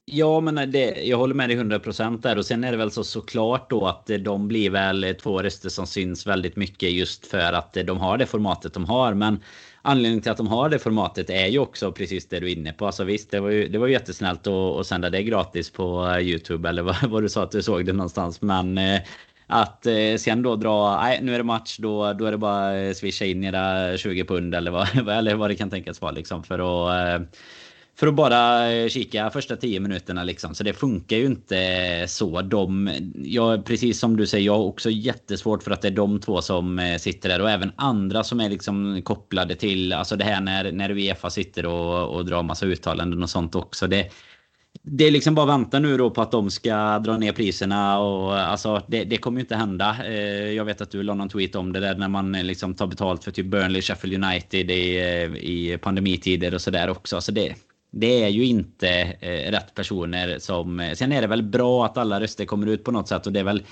Ja, men det, jag håller med dig 100% där. Och sen är det väl så såklart då att de blir väl två röster som syns väldigt mycket just för att de har det formatet de har. Men anledningen till att de har det formatet är ju också precis det du är inne på. Alltså visst, det var ju, det var jättesnällt att, att sända det gratis på Youtube eller vad, vad du sa att du såg det någonstans. Men eh, att eh, sen då dra, nej nu är det match, då, då är det bara swisha in era 20 pund eller vad, [LAUGHS] eller vad det kan tänkas vara liksom för att eh, för att bara eh, kika första tio minuterna liksom. Så det funkar ju inte eh, så. De, jag, precis som du säger, jag har också jättesvårt för att det är de två som eh, sitter där och även andra som är liksom kopplade till alltså det här när, när Uefa sitter och, och drar massa uttalanden och sånt också. Det, det är liksom bara vänta nu då på att de ska dra ner priserna och alltså det, det kommer ju inte hända. Jag vet att du la någon tweet om det där när man liksom tar betalt för typ Burnley, Sheffield United i, i pandemitider och sådär också. Så det, det är ju inte eh, rätt personer som... Eh, sen är det väl bra att alla röster kommer ut på något sätt och det är väl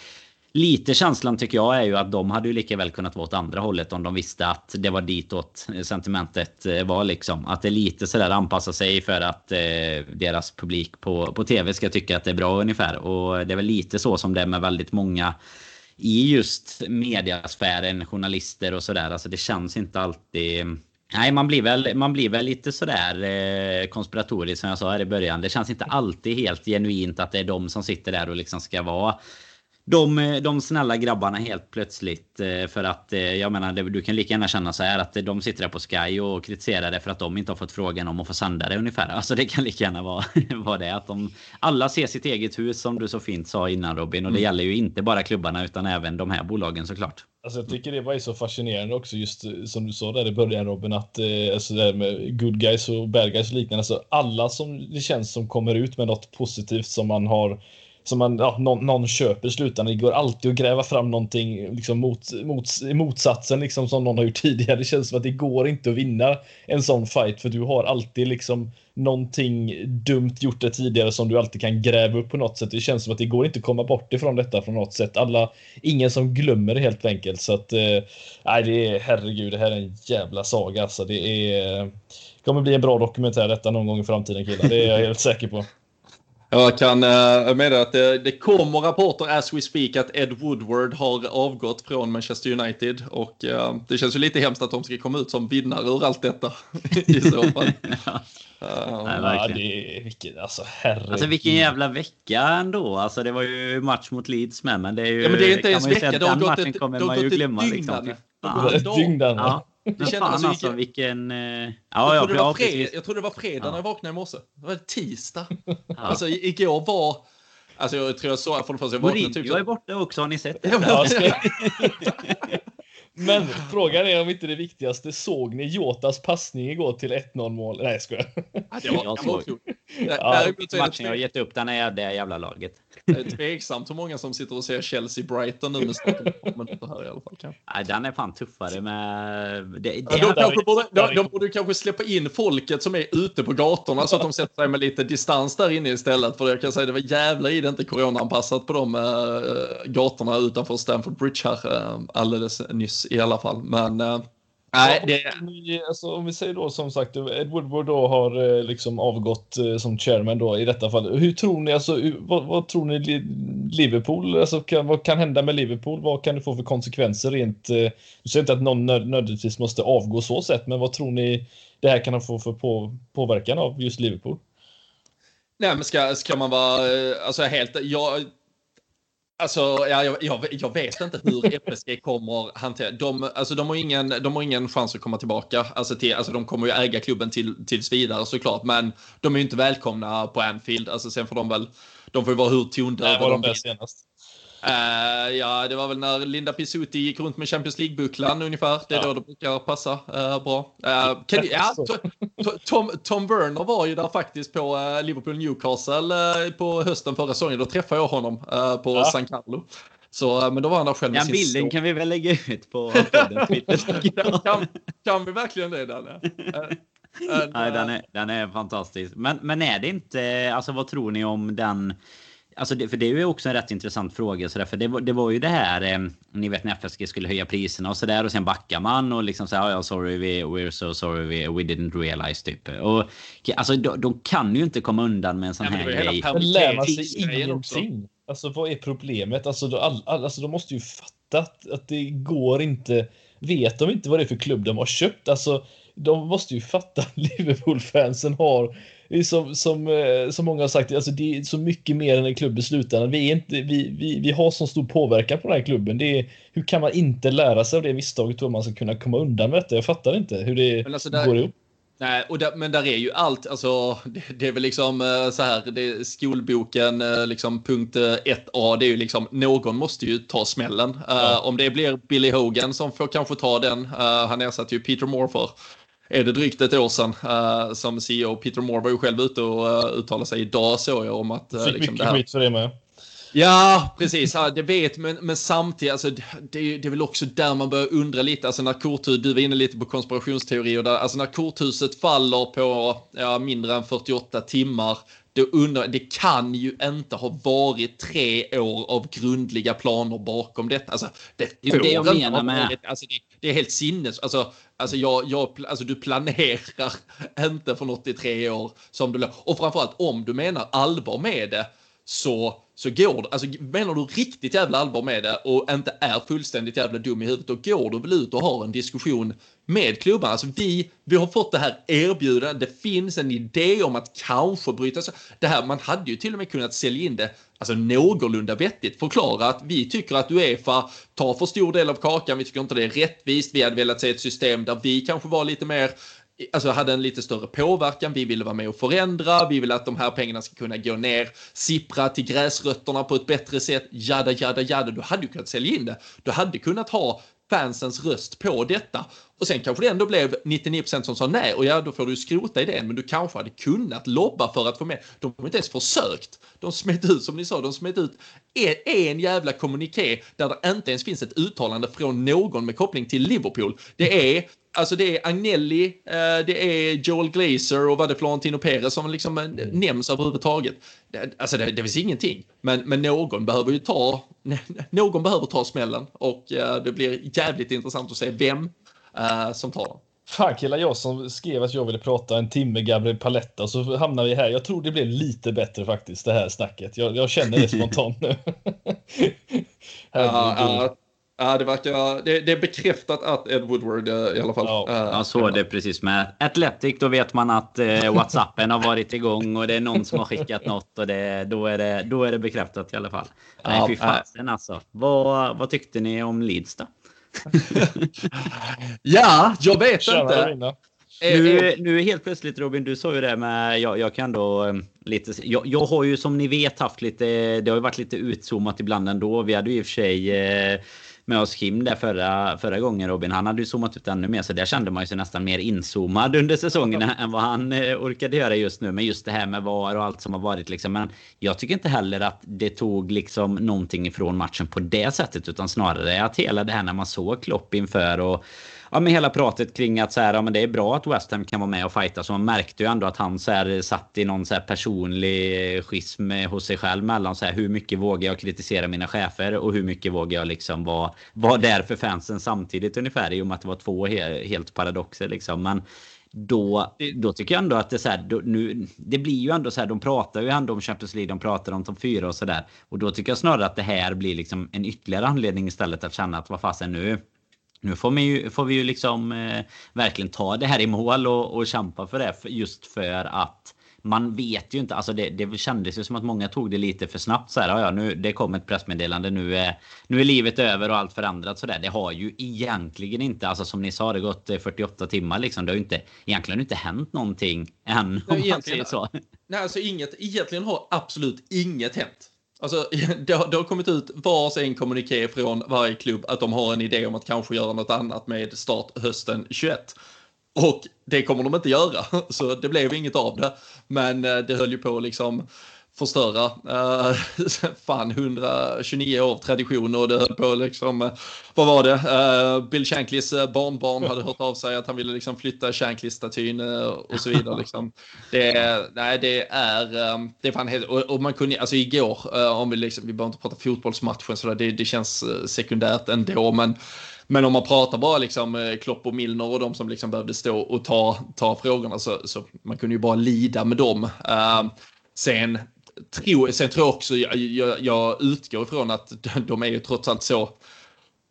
lite känslan tycker jag är ju att de hade ju lika väl kunnat vara åt andra hållet om de visste att det var ditåt eh, sentimentet eh, var liksom. Att det är lite sådär anpassa sig för att eh, deras publik på, på tv ska tycka att det är bra ungefär. Och det är väl lite så som det är med väldigt många i just mediasfären, journalister och sådär. Alltså det känns inte alltid Nej, man blir väl, man blir väl lite sådär eh, konspiratorisk som jag sa här i början. Det känns inte alltid helt genuint att det är de som sitter där och liksom ska vara de, eh, de snälla grabbarna helt plötsligt. Eh, för att eh, jag menar, du kan lika gärna känna så här att de sitter där på Sky och kritiserar det för att de inte har fått frågan om att få sända det ungefär. [LAUGHS] Alltså det kan lika gärna vara, [LAUGHS] vara det. Att de alla ser sitt eget hus som du så fint sa innan Robin. Och det mm. gäller ju inte bara klubbarna utan även de här bolagen såklart. Alltså jag tycker det var så fascinerande också just som du sa där i början Robin att eh, alltså det med good guys och bad guys och liknande. Alltså alla som det känns som kommer ut med något positivt som man har som man, ja, någon, någon köper i slutändan. Det går alltid att gräva fram någonting liksom mot, mot, motsatsen liksom som någon har gjort [LAUGHS] tidigare. Det känns som att det går inte att vinna en sån fight för du har alltid liksom någonting dumt gjort det tidigare som du alltid kan gräva upp på något sätt. Det känns som att det går inte att komma bort ifrån detta på något sätt. Alla, ingen som glömmer det helt enkelt. Så att, eh, nej, det är herregud, det här är en jävla saga. Alltså, det är, kommer bli en bra dokumentär detta någon gång i framtiden killar. Det är jag helt säker på. Jag kan uh, meddela att det, det kommer rapporter as we speak att Ed Woodward har avgått från Manchester United och uh, det känns ju lite hemskt att de ska komma ut som vinnare ur allt detta [LAUGHS] i så fall. [LAUGHS] Uh, Nej, ja, det vilken, alltså, herregud. alltså vilken jävla vecka ändå. Alltså det var ju match mot Leeds med men det är ju... Ja men det är inte ens vecka. Det har gått ett, kommer man ju glömma. Liksom. Dygn ja. Det kändes fan alltså vilken... Uh... Ja, jag, trodde ja, fred... jag trodde det var fredag ja. när jag vaknade i morse. Det var tisdag. Ja. Alltså igår var... Alltså jag tror jag såg för det första. Jag vaknade typ... är borta också, har ni sett [LAUGHS] det? [LAUGHS] Men frågan är om inte det viktigaste. Såg ni Jotas passning igår till 1-0 mål? Nej, jag skojar. Ja, det var, jag såg. Ja, matchen jag har gett upp den är det jävla laget. Det är tveksamt hur många som sitter och ser Chelsea-Brighton nu med starten här i alla fall. Kanske. Nej, den är fan tuffare med... Det, det ja, de, kanske borde, de, de borde kanske släppa in folket som är ute på gatorna så att de sätter sig med lite distans där inne istället. För jag kan säga det var jävla i det inte coronaanpassat på de äh, gatorna utanför Stamford Bridge här äh, alldeles nyss i alla fall. Men äh, Nej, det... Ni, alltså, om vi säger då som sagt, Ed Woodward då har eh, liksom avgått eh, som chairman då i detta fall. Hur tror ni, alltså, vad, vad tror ni Liverpool, alltså, kan, vad kan hända med Liverpool? Vad kan det få för konsekvenser rent? Du säger inte att någon nödvändigtvis måste avgå så sett, men vad tror ni det här kan få för på, påverkan av just Liverpool? Nej, men ska, ska man vara, alltså helt, jag Alltså, ja, jag, jag, jag, vet inte hur [LAUGHS] FSG kommer hantera. De, alltså, de, har ingen, de har ingen chans att komma tillbaka. Alltså, till, alltså, de kommer ju äga klubben till, tills vidare såklart, men de är ju inte välkomna på Anfield. Alltså, sen får de väl, de får ju vara hur tondöva de, de vill. Senast. Uh, ja, det var väl när Linda Pisuti gick runt med Champions League-bucklan ungefär. Det är ja. då det brukar passa uh, bra. Uh, kan, ja, Tom, Tom Werner var ju där faktiskt på Liverpool Newcastle på hösten förra säsongen. Då träffade jag honom på ja. San Carlo. Så, men då var han där själv Den bilden stå. kan vi väl lägga ut på [LAUGHS] kan, kan vi verkligen det, Danne? Nej, den är, den är fantastisk. Men, men är det inte, alltså vad tror ni om den Alltså det, för det är ju också en rätt intressant fråga. Så där, för det, var, det var ju det här, eh, ni vet när FSG skulle höja priserna och så där och sen backar man och liksom säger ja, sorry, we, we're so sorry, we, we didn't realize typ. Och, alltså de, de kan ju inte komma undan med en sån ja, här grej. Men lär man sig ingenting? Alltså vad är problemet? Alltså, då, all, all, alltså de måste ju fatta att, att det går inte. Vet de inte vad det är för klubb de har köpt? Alltså de måste ju fatta att [LAUGHS] Liverpool-fansen har som, som, eh, som många har sagt, alltså det är så mycket mer än en klubb i slutändan. Vi, är inte, vi, vi, vi har så stor påverkan på den här klubben. Det är, hur kan man inte lära sig av det misstaget och man ska kunna komma undan med detta? Jag fattar inte hur det alltså där, går ihop. Nej, och där, men där är ju allt, alltså det, [LAUGHS] det, är väl liksom eh, så här, det skolboken eh, liksom punkt 1a, det är ju liksom någon måste ju ta smällen. Ja. Uh, om det blir Billy Hogan som får kanske ta den, uh, han ersatte ju Peter Moore för är det drygt ett år sedan uh, som CEO. Peter Moore var ju själv ute och uh, uttalade sig idag såg jag om att... Uh, Fick liksom mycket skit för det med. Ja, precis. Ja, det vet, men, men samtidigt, alltså, det, det är väl också där man börjar undra lite. Alltså när korthus, du var inne lite på konspirationsteorier, där, alltså när korthuset faller på ja, mindre än 48 timmar, då undrar det kan ju inte ha varit tre år av grundliga planer bakom detta. Alltså, det, det är det jag menar med. Alltså, det, det, är helt sinnes. Alltså, alltså, jag, jag, alltså, du planerar [LAUGHS] inte för något i tre år. Som du, och framförallt om du menar allvar med det så, så går det. Alltså menar du riktigt jävla allvar med det och inte är fullständigt jävla dum i huvudet, då går du väl ut och har en diskussion med klubbarna. Alltså vi, vi har fått det här erbjudandet. Det finns en idé om att kanske bryta sig. Det här, man hade ju till och med kunnat sälja in det alltså någorlunda vettigt. Förklara att vi tycker att Uefa tar för stor del av kakan. Vi tycker inte det är rättvist. Vi hade velat se ett system där vi kanske var lite mer alltså hade en lite större påverkan. Vi ville vara med och förändra. Vi vill att de här pengarna ska kunna gå ner, sippra till gräsrötterna på ett bättre sätt. Jada, jada, jada. Du hade ju kunnat sälja in det. Du hade kunnat ha fansens röst på detta. Och sen kanske det ändå blev 99% som sa nej och ja, då får du skrota idén. Men du kanske hade kunnat lobba för att få med. De har inte ens försökt. De smet ut, som ni sa, de smet ut en, en jävla kommuniké där det inte ens finns ett uttalande från någon med koppling till Liverpool. Det är Alltså det är Agnelli, eh, det är Joel Glazer och vad det Florentino Perez som liksom eh, nämns överhuvudtaget. Alltså det, det finns ingenting. Men, men någon behöver ju ta, [LAUGHS] någon behöver ta smällen och eh, det blir jävligt intressant att se vem som tar den. Fan killar, jag som skrev att jag ville prata en timme Gabriel Paletta så hamnar vi här. Jag tror det blir lite bättre faktiskt det här snacket. Jag, jag känner det spontant nu. [LAUGHS] ja, ja, Ja, det verkar... Det, det, är bekräftat att Ed Woodward eh, i alla fall. Ja, uh, jag såg det precis med Athletic. Då vet man att uh, Whatsappen har varit igång och det är någon som har skickat något och det, då, är det, då är det bekräftat i alla fall. Nej, ja, fy fasen alltså. Vad, vad tyckte ni om Leeds då? [LAUGHS] ja, jag vet Tjena, inte. Nu, nu helt plötsligt Robin, du sa ju det med, jag, jag kan då lite, jag, jag, har ju som ni vet haft lite, det har ju varit lite utzoomat ibland ändå. Vi hade ju i och för sig eh, med oss Kim där förra, förra gången Robin. Han hade ju zoomat ut ännu mer så där kände man ju sig nästan mer inzoomad under säsongen än vad han eh, orkade göra just nu. Men just det här med VAR och allt som har varit liksom. Men jag tycker inte heller att det tog liksom någonting ifrån matchen på det sättet utan snarare att hela det här när man såg Klopp inför och ja, men hela pratet kring att så här, ja, men det är bra att West Ham kan vara med och fighta. Så man märkte ju ändå att han så här, satt i någon så här personlig schism hos sig själv mellan så här, hur mycket vågar jag kritisera mina chefer och hur mycket vågar jag liksom vara, vara där för fansen samtidigt ungefär. I och med att det var två he helt paradoxer liksom. Men då, då tycker jag ändå att det så här, då, nu, det blir ju ändå så här, de pratar ju ändå om Champions League, de pratar om topp fyra och så där. Och då tycker jag snarare att det här blir liksom en ytterligare anledning istället att känna att vad fasen nu, nu får, vi ju, får vi ju liksom eh, verkligen ta det här i mål och, och kämpa för det. Just för att man vet ju inte. Alltså det, det kändes ju som att många tog det lite för snabbt. Så här, ja, nu, det kom ett pressmeddelande. Nu är, nu är livet över och allt förändrat. Så där. Det har ju egentligen inte, alltså som ni sa, det gått 48 timmar. Liksom. Det har ju inte, egentligen inte hänt någonting än. Om man säger så. Nej, alltså inget, egentligen har absolut inget hänt. Alltså, [LAUGHS] det har, det har kommit ut vars en kommuniké från varje klubb att de har en idé om att kanske göra något annat med start hösten 21. Och det kommer de inte göra, [LAUGHS] så det blev inget av det. Men eh, det höll ju på liksom förstöra. Uh, [LAUGHS] fan, 129 år tradition och det höll på liksom, uh, vad var det? Uh, Bill Shanklys barnbarn hade hört av sig att han ville liksom flytta Shankly-statyn och så vidare. Liksom. Det, nej, det är, um, det är fan helt, och, och, man kunde, alltså igår, om vi liksom, vi behöver inte prata fotbollsmatchen så det, det känns sekundärt ändå, men men om man pratar bara liksom Klopp och Milner och de som liksom behövde stå och ta, ta frågorna så, så man kunde ju bara lida med dem. Uh, sen tror, sen tror jag också, jag, jag, jag utgår ifrån att de är ju trots allt så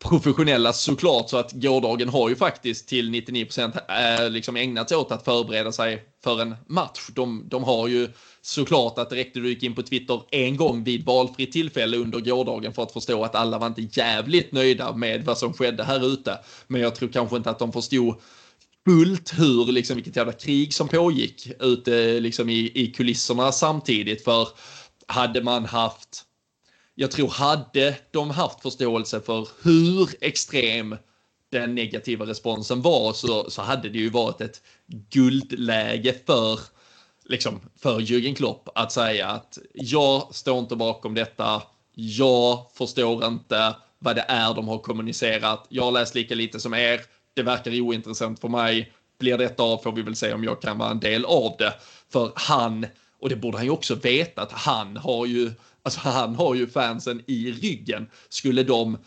professionella såklart så att gårdagen har ju faktiskt till 99 procent eh, liksom ägnat sig åt att förbereda sig för en match. De, de har ju såklart att det räckte du gick in på Twitter en gång vid valfritt tillfälle under gårdagen för att förstå att alla var inte jävligt nöjda med vad som skedde här ute. Men jag tror kanske inte att de förstod fullt hur, liksom vilket jävla krig som pågick ute liksom i, i kulisserna samtidigt. För hade man haft, jag tror hade de haft förståelse för hur extrem den negativa responsen var så, så hade det ju varit ett guldläge för liksom för Jürgen Klopp att säga att jag står inte bakom detta. Jag förstår inte vad det är de har kommunicerat. Jag har läst lika lite som er det verkar ointressant för mig. Blir detta av får vi väl se om jag kan vara en del av det. För han, och det borde han ju också veta, att han har ju Alltså han har ju fansen i ryggen. Skulle de,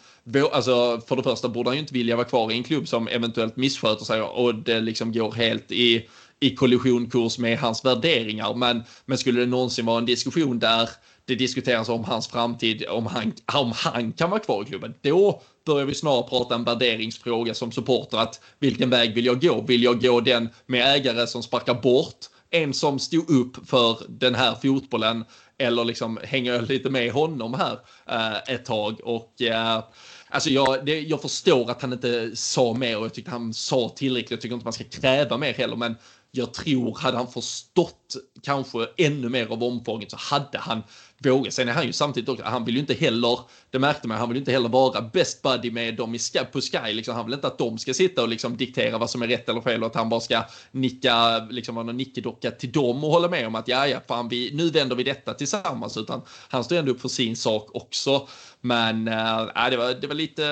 alltså för det första borde han ju inte vilja vara kvar i en klubb som eventuellt missköter sig och det liksom går helt i, i kollisionkurs med hans värderingar. Men, men skulle det någonsin vara en diskussion där det diskuteras om hans framtid, om han, om han kan vara kvar i klubben. Då börjar vi snarare prata en värderingsfråga som supporter. Att vilken väg vill jag gå? Vill jag gå den med ägare som sparkar bort en som stod upp för den här fotbollen eller liksom hänger jag lite med honom här eh, ett tag och eh, Alltså jag, det, jag förstår att han inte sa mer och jag tyckte han sa tillräckligt. Jag tycker inte man ska kräva mer heller, men jag tror hade han förstått kanske ännu mer av omfånget så hade han våga. Sen är han ju samtidigt också, han vill ju inte heller, det märkte man, han vill ju inte heller vara best buddy med dem i på Sky. Liksom, han vill inte att de ska sitta och liksom diktera vad som är rätt eller fel och att han bara ska nicka, liksom vara någon nickedocka till dem och hålla med om att ja, ja, fan, vi, nu vänder vi detta tillsammans. Utan han står ändå upp för sin sak också. Men äh, det, var, det var lite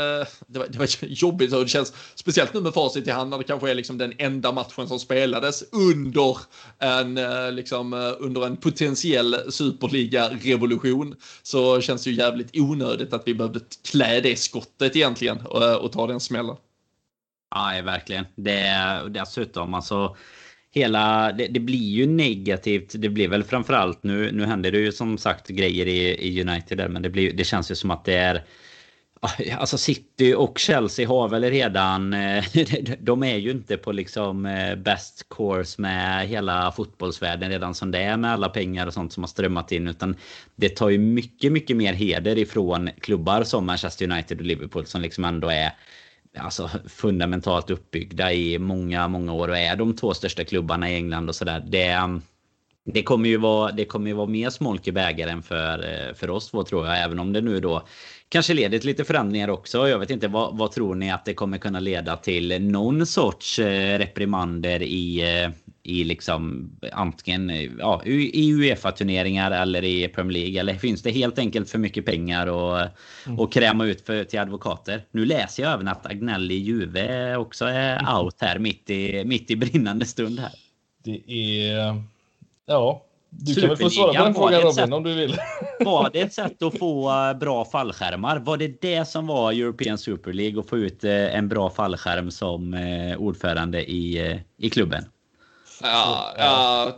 det var, det var [LAUGHS] jobbigt och det känns speciellt nu med facit i hand när det kanske är liksom den enda matchen som spelades under en, eh, liksom, eh, under en potentiell superliga-revolution. Så känns det ju jävligt onödigt att vi behövde klä det skottet egentligen och, och ta den smällen. Ja, verkligen. Det dessutom alltså hela, det, det, blir ju negativt. Det blir väl framförallt nu. Nu händer det ju som sagt grejer i, i United där, men det, blir, det känns ju som att det är ah, Alltså City och Chelsea har väl redan... Eh, [LAUGHS] de är ju inte på liksom eh, best course med hela fotbollsvärlden redan som det är med alla pengar och sånt som har strömmat in. Utan det tar ju mycket, mycket mer heder ifrån klubbar som Manchester United och Liverpool som liksom ändå är alltså, fundamentalt uppbyggda i många, många år och är de två största klubbarna i England och sådär. Det, um, det kommer ju vara, det kommer ju vara mer smolk i bägaren för, eh, för oss två tror jag. Även om det nu då kanske leder till lite förändringar också. Jag vet inte, vad, vad tror ni att det kommer kunna leda till? Någon sorts eh, reprimander i, eh, i liksom antingen ja, i Uefa-turneringar eller i Premier League? Eller finns det helt enkelt för mycket pengar och, mm. och kräma ut för, till advokater? Nu läser jag även att Agnelli Juve också är out här mitt i, mitt i brinnande stund här. Det är... Ja, du kan väl få svara på den frågan Robin sätt, om du vill. [LAUGHS] Var det ett sätt att få eh, bra fallskärmar? Var det det som var European Super League? Att få ut eh, en bra fallskärm som eh, ordförande i, i klubben? Ja, ja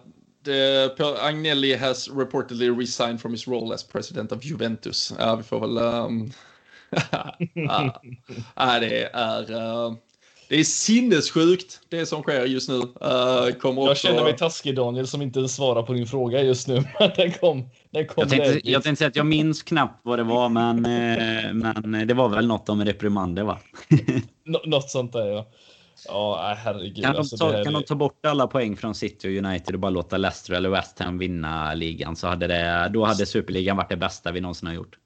det, Agnelli has reportedly resigned from his role as president of Juventus. Ja, vi får väl... [LAUGHS] Um, ja, det är... Uh, det är sinnessjukt det som sker just nu. Uh, kommer jag känner mig taskig Daniel som inte svarar på din fråga just nu. [LAUGHS] den kom, den kom jag, tänkte, jag tänkte säga att jag minns knappt vad det var men, uh, men det var väl något om reprimander va? [LAUGHS] något sånt där ja. Ja, herregud. Kan, de alltså, ta, kan de ta bort alla poäng från City och United och bara låta Leicester eller West Ham vinna ligan så hade det, då hade superligan varit det bästa vi någonsin har gjort.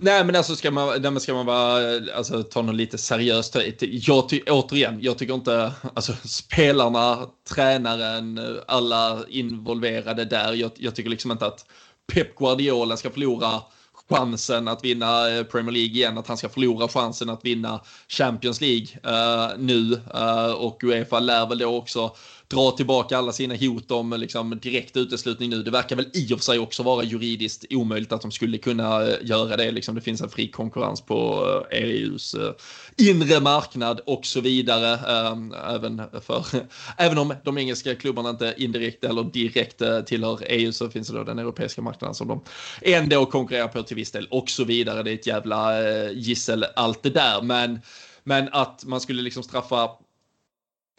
Nej, men alltså ska man, nej, ska man vara, alltså, ta något lite seriöst. Jag ty, återigen, jag tycker inte, alltså spelarna, tränaren, alla involverade där. Jag, jag tycker liksom inte att Pep Guardiola ska förlora chansen att vinna eh, Premier League igen, att han ska förlora chansen att vinna Champions League uh, nu. Uh, och Uefa lär väl då också dra tillbaka alla sina hot om liksom, direkt uteslutning nu. Det verkar väl i och för sig också vara juridiskt omöjligt att de skulle kunna eh, göra det. Liksom, det finns en fri konkurrens på eh, EUs eh, inre marknad och så vidare. Ehm, även, för, [LAUGHS] även om de engelska klubbarna inte indirekt eller direkt tillhör EU så finns det då den europeiska marknaden som de ändå konkurrerar på till viss del och så vidare. Det är ett jävla gissel allt det där. Men, men att man skulle liksom straffa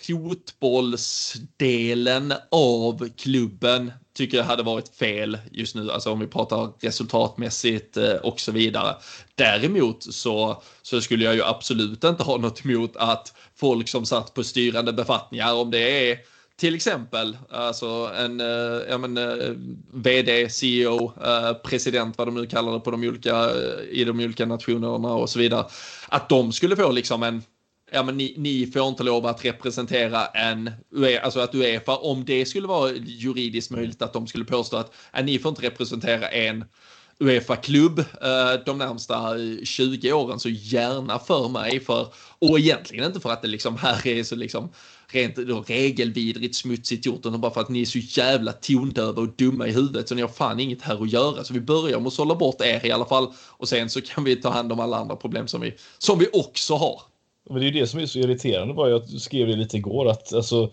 fotbollsdelen av klubben tycker jag hade varit fel just nu, alltså om vi pratar resultatmässigt eh, och så vidare. Däremot så, så skulle jag ju absolut inte ha något emot att folk som satt på styrande befattningar, om det är till exempel alltså en eh, ja, men, eh, vd, CEO, president, vad de nu kallar det på de olika, i de olika nationerna och så vidare, att de skulle få liksom en ja men ni, ni, får inte lov att representera en, alltså att Uefa, om det skulle vara juridiskt möjligt att de skulle påstå att äh, ni får inte representera en Uefa-klubb äh, de närmsta äh, 20 åren så gärna för mig för och egentligen inte för att det liksom här är så liksom rent då regelvidrigt smutsigt gjort utan bara för att ni är så jävla tondöva och dumma i huvudet så ni har fan inget här att göra så vi börjar med att sålla bort er i alla fall och sen så kan vi ta hand om alla andra problem som vi som vi också har. Men det är ju det som är så irriterande bara. Jag skrev det lite igår att alltså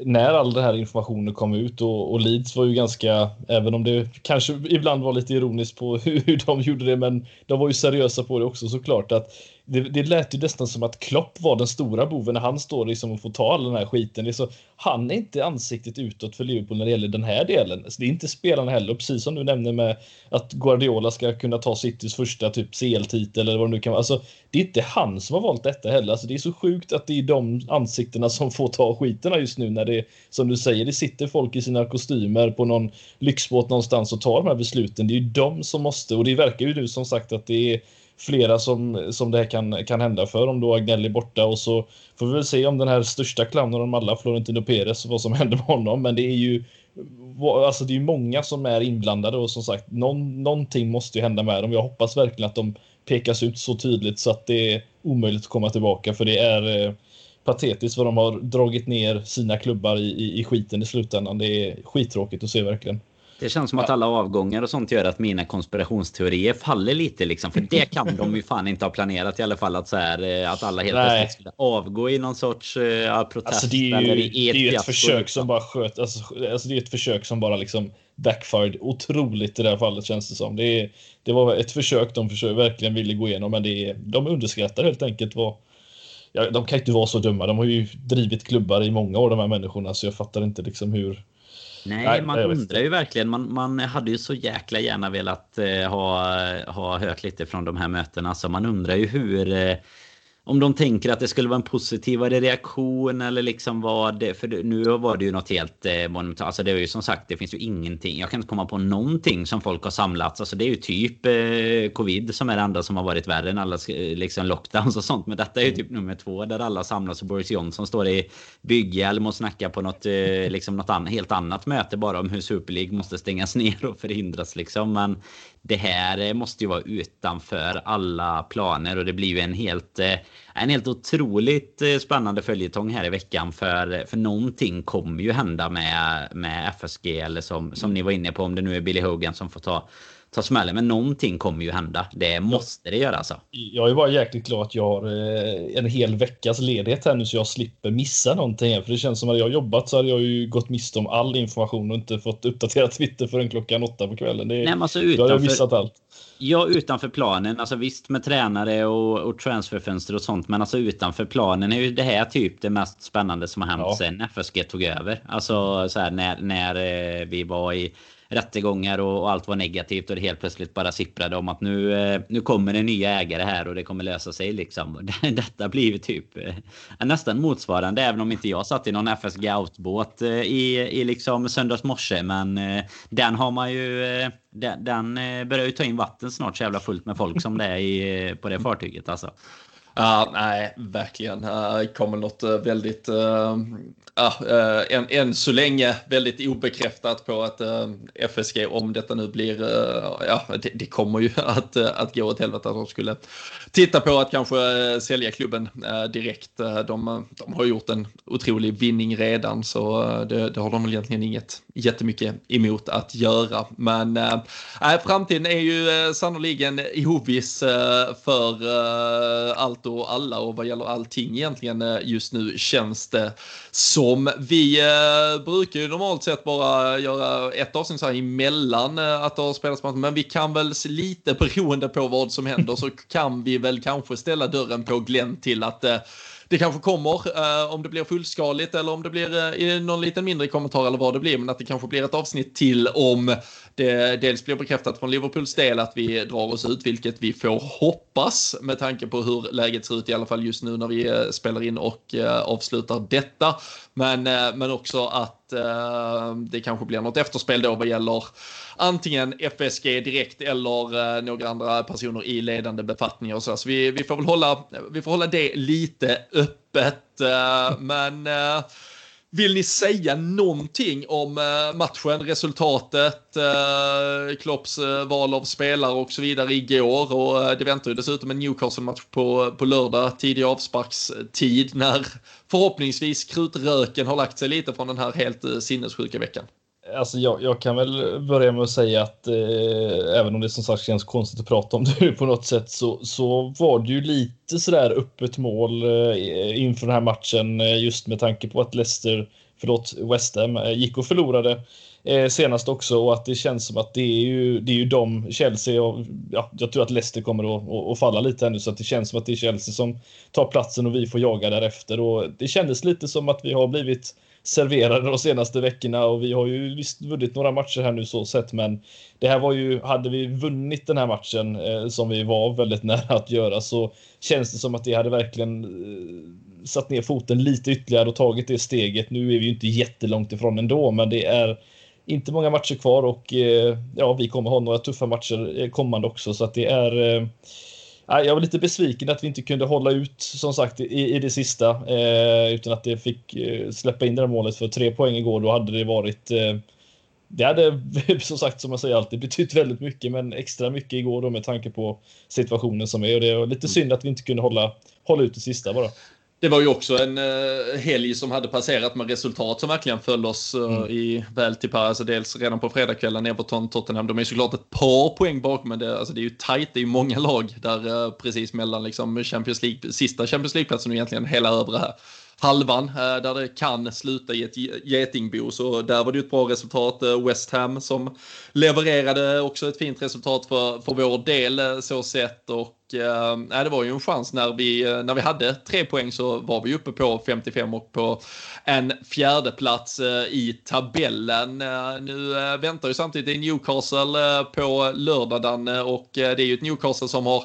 när all den här informationen kom ut och, och Leeds var ju ganska, även om det kanske ibland var lite ironiskt på hur, [LAUGHS] hur de gjorde det, men de var ju seriösa på det också såklart. Att det, det lät ju nästan som att Klopp var den stora boven när han står liksom och får ta all den här skiten. Det är så, han är inte ansiktet utåt för Liverpool när det gäller den här delen. Så det är inte spelarna heller, precis som du nämnde med att Guardiola ska kunna ta Citys första typ CL-titel eller vad det nu kan vara. Alltså, det är inte han som har valt detta heller. Alltså, det är så sjukt att det är de ansiktena som får ta skiterna just nu när det, som du säger, det sitter folk i sina kostymer på någon lyxbåt någonstans och tar de här besluten. Det är ju de som måste, och det verkar ju nu som sagt att det är flera som, som det här kan, kan hända för om då Agnelli är borta och så får vi väl se om den här största clownen av dem alla, Florentino Perez, vad som [LAUGHS] händer med honom. Men det är ju alltså det är många som är inblandade och som sagt någon, någonting måste ju hända med dem. Jag hoppas verkligen att de pekas ut så tydligt så att det är omöjligt att komma tillbaka för det är eh, patetiskt vad de har dragit ner sina klubbar i, i, i skiten i slutändan. Det är skittråkigt att se verkligen. Det känns som att alla avgångar och sånt gör att mina konspirationsteorier faller lite liksom. För det kan de ju fan inte ha planerat i alla fall. Att, så här, eh, att alla helt plötsligt skulle avgå i någon sorts uh, protest. Alltså det är ju, det är ju ett försök liksom. som bara sköt. Alltså, alltså, det är ett försök som bara liksom backfired otroligt i det här fallet känns det som. Det, är, det var ett försök de försök, verkligen ville gå igenom. Men det är, de underskattar helt enkelt vad ja, de kan inte vara så dumma. De har ju drivit klubbar i många år de här människorna så jag fattar inte liksom hur Nej, Nej man undrar ju verkligen. Man, man hade ju så jäkla gärna velat eh, ha, ha hört lite från de här mötena. Så man undrar ju hur... Om de tänker att det skulle vara en positivare reaktion eller liksom vad det... För nu var det ju något helt eh, monumentalt. Alltså det är ju som sagt, det finns ju ingenting. Jag kan inte komma på någonting som folk har samlats. Alltså det är ju typ eh, covid som är det enda som har varit värre än alla liksom lockdowns och sånt. Men detta är ju typ nummer två där alla samlas och Boris Johnson står i bygghjälm och snackar på något, eh, liksom något an helt annat möte bara om hur Super League måste stängas [LAUGHS] ner och förhindras liksom. Men det här eh, måste ju vara utanför alla planer och det blir ju en helt, eh, en helt otroligt eh, spännande följetong här i veckan för, för någonting kommer ju hända med, med FSG eller som, som ni var inne på om det nu är Billy Hogan som får ta ta smällen. Men någonting kommer ju hända. Det måste det göra alltså. Jag är bara jäkligt glad att jag har eh, en hel veckas ledighet här nu så jag slipper missa någonting. För det känns som att jag jobbat så hade jag ju gått miste om all information och inte fått uppdatera Twitter förrän klockan åtta på kvällen. Det, Nej, alltså utanför, då har jag missat allt. Ja, utanför planen. Alltså visst med tränare och, och transferfönster och sånt. Men alltså utanför planen är ju det här typ det mest spännande som har hänt ja. sen FSG tog över. Alltså så här när, när eh, vi var i rättegångar och, och, allt var negativt och det helt plötsligt bara sipprade om att nu, eh, nu kommer det nya ägare här och det kommer lösa sig liksom. [LAUGHS] Detta blir ju typ eh, nästan motsvarande även om inte jag satt i någon FSG Outbåt i, i liksom söndags morse men den har man ju den, den börjar ju ta in vatten snart så jävla fullt med folk som det är i, på det fartyget alltså. Ja, nej, verkligen. Det kommer något eh, väldigt eh, ja, äh, än, än så länge väldigt obekräftat på att äh, FSG, om detta nu blir, äh, ja, det, det, kommer ju [LAUGHS] att, att gå åt helvete att de skulle titta på att kanske sälja klubben direkt. De, de har gjort en otrolig vinning redan så det, det har de väl egentligen inget jättemycket emot att göra. Men äh, framtiden är ju eh, sannoliken oviss eh, för allt och alla och vad gäller allting egentligen just nu känns det som. Vi äh, brukar ju normalt sett bara göra ett avsnitt så här emellan äh, att det har spelats match, men vi kan väl lite beroende på vad som händer så kan vi väl kanske ställa dörren på Glenn till att det kanske kommer, eh, om det blir fullskaligt eller om det blir eh, någon liten mindre kommentar eller vad det blir, men att det kanske blir ett avsnitt till om det dels blir bekräftat från Liverpools del att vi drar oss ut, vilket vi får hoppas med tanke på hur läget ser ut i alla fall just nu när vi eh, spelar in och eh, avslutar detta. Men, eh, men också att det kanske blir något efterspel då vad gäller antingen FSG direkt eller några andra personer i ledande befattningar och så. så vi, vi, får väl hålla, vi får hålla det lite öppet. men vill ni säga någonting om eh, matchen, resultatet, eh, Klopps eh, val av spelare och så vidare igår? Och det väntar ju dessutom en Newcastle-match på, på lördag, tidig avsparkstid, när förhoppningsvis krutröken har lagt sig lite från den här helt sinnessjuka veckan. Alltså jag, jag, kan väl börja med att säga att eh, även om det som sagt känns konstigt att prata om [LAUGHS] det på något sätt så, så var det ju lite sådär öppet mål eh, inför den här matchen eh, just med tanke på att Leicester förlåt, West Ham eh, gick och förlorade eh, senast också och att det känns som att det är ju, det är ju de, Chelsea och ja, jag tror att Leicester kommer att, att, att falla lite ännu så att det känns som att det är Chelsea som tar platsen och vi får jaga därefter och det kändes lite som att vi har blivit serverade de senaste veckorna och vi har ju visst vunnit några matcher här nu så sett men det här var ju, hade vi vunnit den här matchen eh, som vi var väldigt [LAUGHS] nära att göra så känns det som att det hade verkligen eh, satt ner foten lite ytterligare och tagit det steget. Nu är vi ju inte jättelångt ifrån ändå men det är inte många matcher kvar och eh, ja, vi kommer ha några tuffa matcher eh, kommande också så att det är eh, jag var lite besviken att vi inte kunde hålla ut som sagt i, i det sista eh, utan att det fick eh, släppa in det där målet för tre poäng igår. Då hade det varit. Eh, det hade [LAUGHS] som sagt som jag säger alltid betytt väldigt mycket, men extra mycket igår då med tanke på situationen som är och det är lite synd att vi inte kunde hålla hålla ut det sista bara. Det var ju också en uh, helg som hade passerat med resultat som verkligen föll oss uh, mm. i väl till par. Alltså dels redan på fredagskvällen Everton, Tottenham. De är såklart ett par poäng bakom, men det, alltså det är ju tajt. Det är ju många lag där uh, precis mellan liksom Champions League, sista Champions League-platsen och egentligen hela övre här halvan eh, där det kan sluta i ett getingbo. Så där var det ju ett bra resultat. Eh, West Ham som levererade också ett fint resultat för, för vår del eh, så sett. Och eh, det var ju en chans när vi, när vi hade tre poäng så var vi uppe på 55 och på en fjärde plats i tabellen. Nu väntar ju samtidigt Newcastle på lördagen och det är ju ett Newcastle som har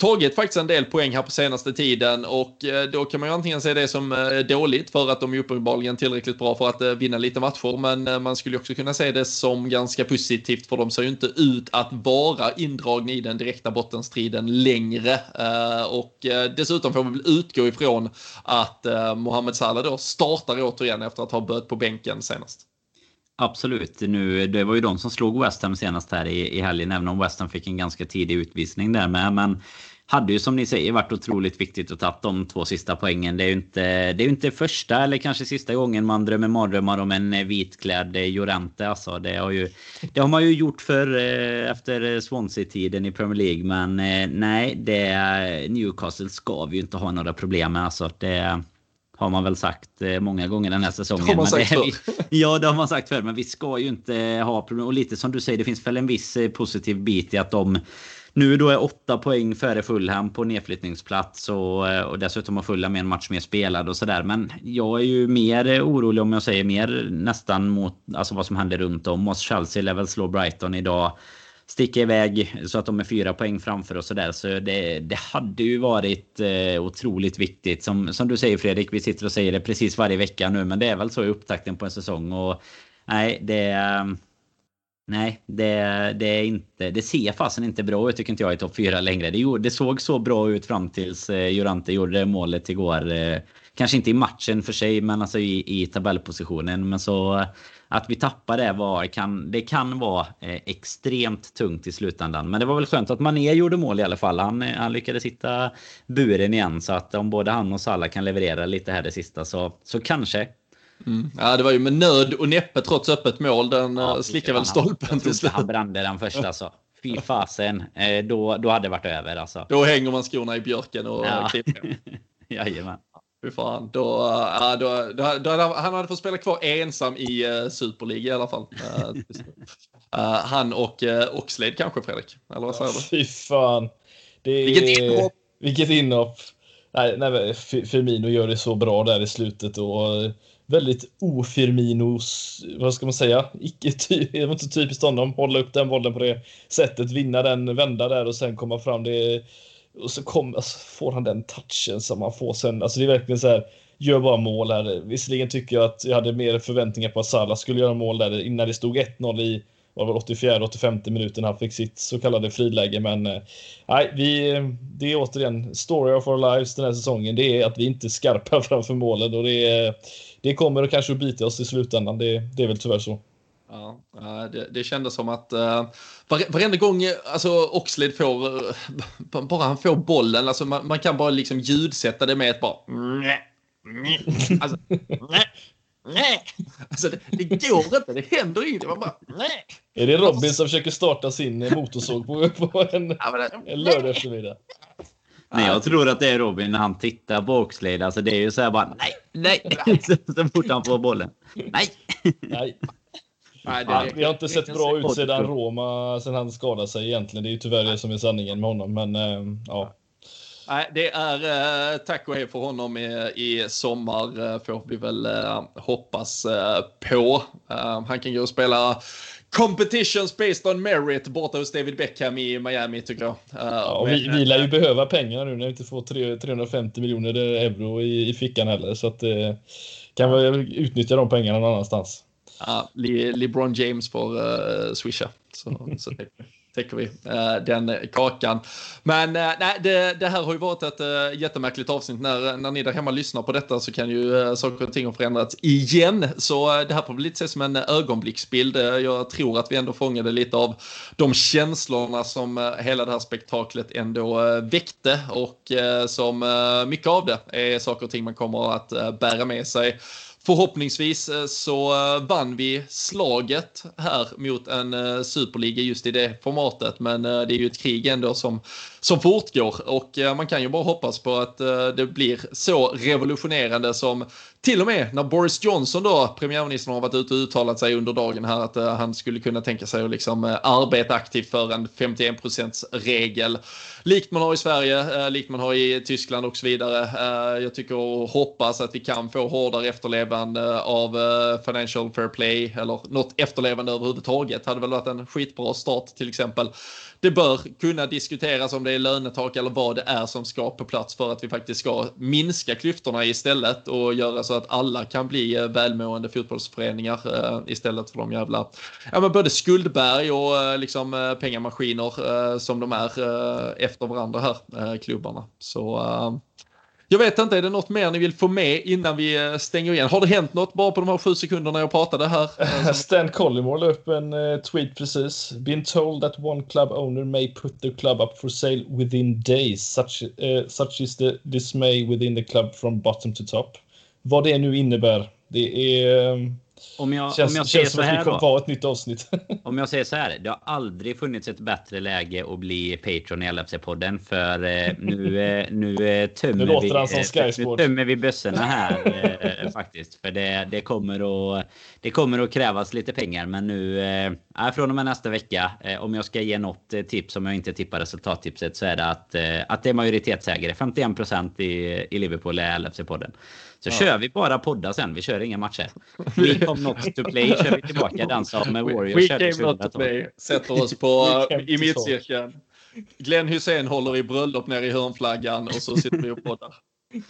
tagit faktiskt en del poäng här på senaste tiden och eh, då kan man ju antingen se det som eh, dåligt för att de är uppenbarligen tillräckligt bra för att eh, vinna lite matcher men man skulle också kunna se det som ganska positivt för de ser ju inte ut att vara indragna i den direkta bottenstriden längre och dessutom får vi väl utgå ifrån att Mohamed Salah då startar återigen efter att ha börjat på bänken senast. Absolut. Nu, det var ju de som slog West Ham senast här i, i helgen, även om West Ham fick en ganska tidig utvisning där med. Men hade ju som ni säger varit otroligt viktigt att ta de två sista poängen. Det är ju inte, det är inte första eller kanske sista gången man drömmer mardrömmar om en vitklädd Jorente. Alltså, det, har ju, det har man ju gjort för eh, efter Swansea-tiden i Premier League. Men eh, nej, det, Newcastle ska vi ju inte ha några problem med. Alltså, det, har man väl sagt eh, många gånger den här säsongen. Det har man sagt förr. [LAUGHS] ja, det har man sagt förr. Men vi ska ju inte ha problem. Och lite som du säger, det finns väl en viss positiv bit i att de nu då är åtta poäng före Fulham på nedflyttningsplats och, eh, och dessutom har Fulham en match mer spelad och sådär. Men jag är ju mer orolig om jag säger mer nästan mot alltså vad som händer runt om oss. Chelsea väl slå Brighton idag. Sticka iväg så att de är fyra poäng framför och sådär. Så det, det hade ju varit eh, otroligt viktigt. Som, som du säger Fredrik, vi sitter och säger det precis varje vecka nu. Men det är väl så i upptakten på en säsong. Och nej, det... Nej, det, det, är inte, det ser fasen inte bra ut tycker inte jag i topp 4 längre. Det, det såg så bra ut fram tills eh, Jurante gjorde målet igår. Eh, kanske inte i matchen för sig, men alltså i, i tabellpositionen. Men så eh, att vi tappar det var, kan, det kan vara eh, extremt tungt i slutändan. Men det var väl skönt att Mané gjorde mål i alla fall. Han, eh, han lyckades hitta buren igen. Så att om både han och Salah kan leverera lite här det sista så, så kanske Mm. Ja, det var ju med nöd och näppe trots öppet mål. Den ja, eh, slickade väl stolpen till slut. Han brände den första alltså. Fy fasen. Eh, då, då hade det varit över alltså. Då hänger man skorna i björken och ja. klipper. [LAUGHS] Jajamän. Fy fan. Då, då, då, då, han hade fått spela kvar ensam i uh, Superliga i alla fall. Uh, [LAUGHS] han och uh, Oxlade kanske, Fredrik? Eller vad säger du? Fy fan. Det är... Vilket inhopp! Vilket inhopp! Nej, nej, Firmino gör det så bra där i slutet och väldigt ofirminos, vad ska man säga, icke [LAUGHS] det var inte typiskt honom, hålla upp den bollen på det sättet, vinna den, vända där och sen komma fram. Det, och så kom, alltså, får han den touchen som han får sen. Alltså det är verkligen så här, gör bara mål här. Visserligen tycker jag att jag hade mer förväntningar på att Salah skulle göra mål där innan det stod 1-0 i var väl 84 85 minuten han fick sitt så kallade friläge. Men eh, nej, vi, det är återigen story of our lives den här säsongen. Det är att vi inte är skarpa [LAUGHS] framför målen och det är det kommer att kanske bita oss i slutändan. Det, det är väl tyvärr så. Ja, det, det kändes som att uh, varenda gång alltså, Oxlade får, uh, bara han får bollen, alltså, man, man, kan bara liksom ljudsätta det med ett bara... Alltså, nej. Alltså det, det, går inte, det händer inget. Man bara, nej. Är det Robin som försöker starta sin motorsåg på, på en, en lördag eftermiddag? Men jag tror att det är Robin när han tittar på Oxlade. Alltså det är ju så här bara nej, nej. [LAUGHS] så fort han får bollen. Nej. nej. Nej, ja, vi har inte sett bra ut sedan Roma, sen han skadade sig egentligen. Det är ju tyvärr det som är sanningen med honom. Men äh, ja. Nej, det är eh, tack och hej för honom i, i sommar eh, får vi väl eh, hoppas eh, på. Eh, han kan gå och spela competitions based on merit borta hos David Beckham i Miami tycker jag. Uh, ja, men, vi, vi lär ju uh, behöva pengar nu när vi inte får 350 miljoner euro i, i fickan heller. Så att uh, kan vi utnyttja de pengarna någon annanstans. Ja, LeBron James får uh, swisha. Så, så täcker vi eh, den kakan. Men eh, nej, det, det, här har ju varit ett eh, jättemärkligt avsnitt. När, när ni där hemma lyssnar på detta så kan ju saker och ting ha förändrats igen. Så det här får väl lite ses som en ögonblicksbild. jag tror att vi ändå fångade lite av de känslorna som hela det här spektaklet ändå väckte och som mycket av det är saker och ting man kommer att bära med sig Förhoppningsvis eh, så eh, vann vi slaget här mot en eh, superliga just i det formatet. Men det är ju ett krig ändå som, som fortgår och eh, man kan ju bara hoppas på att eh, det blir så revolutionerande som till och med när Boris Johnson då, premiärministern har varit ute och uttalat sig under dagen här att eh, han skulle kunna tänka sig att liksom arbeta aktivt för en 51% regel likt man har i Sverige, likt man har i Tyskland och så vidare. Jag tycker och hoppas att vi kan få hårdare efterlevande av Financial Fair Play eller något efterlevande överhuvudtaget. Hade väl varit en skitbra start till exempel det bör kunna diskuteras om det är lönetak eller vad det är som ska på plats för att vi faktiskt ska minska klyftorna istället och göra så att alla kan bli eh, välmående fotbollsföreningar eh, istället för de jävla, ja men både skuldberg och eh, liksom pengamaskiner som de är efter varandra här, klubbarna. Så jag vet inte, är det något mer ni vill få med innan vi eh, stänger igen? Har det hänt något bara på de här sju sekunderna jag pratade här? [LAUGHS] Stan Collymore la upp en eh, tweet precis. Been told that one club owner may put the club up for sale within days. Such, uh, such is the dismay within the club from bottom to top. Vad det nu innebär. Det är... Um om jag, känns, om jag säger så här då. Ett nytt avsnitt. [LAUGHS] om jag säger så här. Det har aldrig funnits ett bättre läge att bli Patreon i LFC-podden. För eh, nu, eh, nu eh, tömmer nu låter vi, nu tömmer vi bössorna här [LAUGHS] faktiskt. För det, det, kommer att, det kommer att krävas lite pengar. Men nu eh, från och med nästa vecka. Om jag ska ge något tips om jag inte tippar resultattipset så är det att, att det är majoritetsägare. 51 i, i Liverpool är LFC-podden. Så ja. kör vi bara poddar sen. Vi kör inga matcher. [LAUGHS] come not to play kör vi tillbaka den som Warriors We came not to play. Sätter oss på, [LAUGHS] i mittcirkeln. Glenn Hussein håller i bröllop nere i hörnflaggan och så sitter vi och poddar.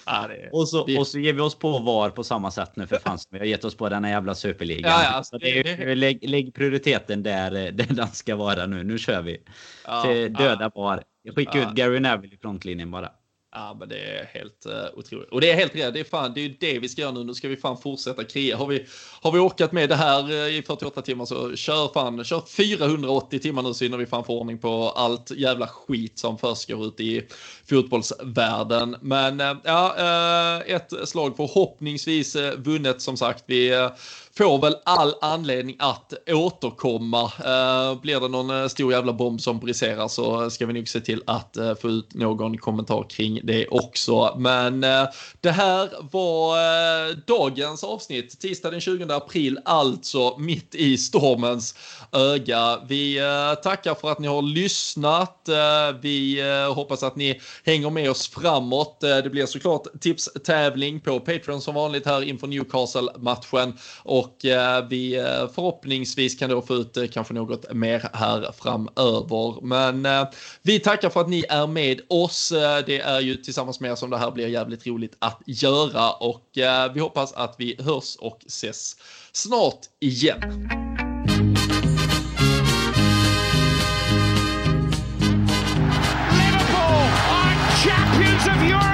Ah, och, så, och så ger vi oss på VAR på samma sätt nu för fan. Vi har gett oss på den här jävla superligan. Ja, ja, så det, det, lägg, lägg prioriteten där, där den ska vara nu. Nu kör vi. Ja, Till döda ja. VAR. Skicka ja. ut Gary Neville i frontlinjen bara. Ja, men det är helt uh, otroligt. Och det är helt rätt. Det är fan, det är ju det vi ska göra nu. Nu ska vi fan fortsätta kriga. Har vi, har vi orkat med det här uh, i 48 timmar så kör fan, kör 480 timmar nu så innan vi fan får ordning på allt jävla skit som försiggår ute i fotbollsvärlden. Men uh, ja, ett slag förhoppningsvis vunnet som sagt. Vi får väl all anledning att återkomma. Uh, blir det någon eh, stor jävla bomb som briserar så ska vi nog se till att uh, få ut någon kommentar kring det också. Men det här var dagens avsnitt, tisdag den 20 april, alltså mitt i stormens öga. Vi tackar för att ni har lyssnat. vi hoppas att ni hänger med oss framåt. det blir såklart tipstävling på Patreon som vanligt här inför Newcastle-matchen. Och och eh, vi eh, förhoppningsvis kan då få ut eh, kanske något mer här framöver. Men vi tackar för att ni är med oss. Det är ju tillsammans med er som det här blir jävligt roligt att göra och vi hoppas att vi hörs och ses snart igen. Liverpool are champions of Europe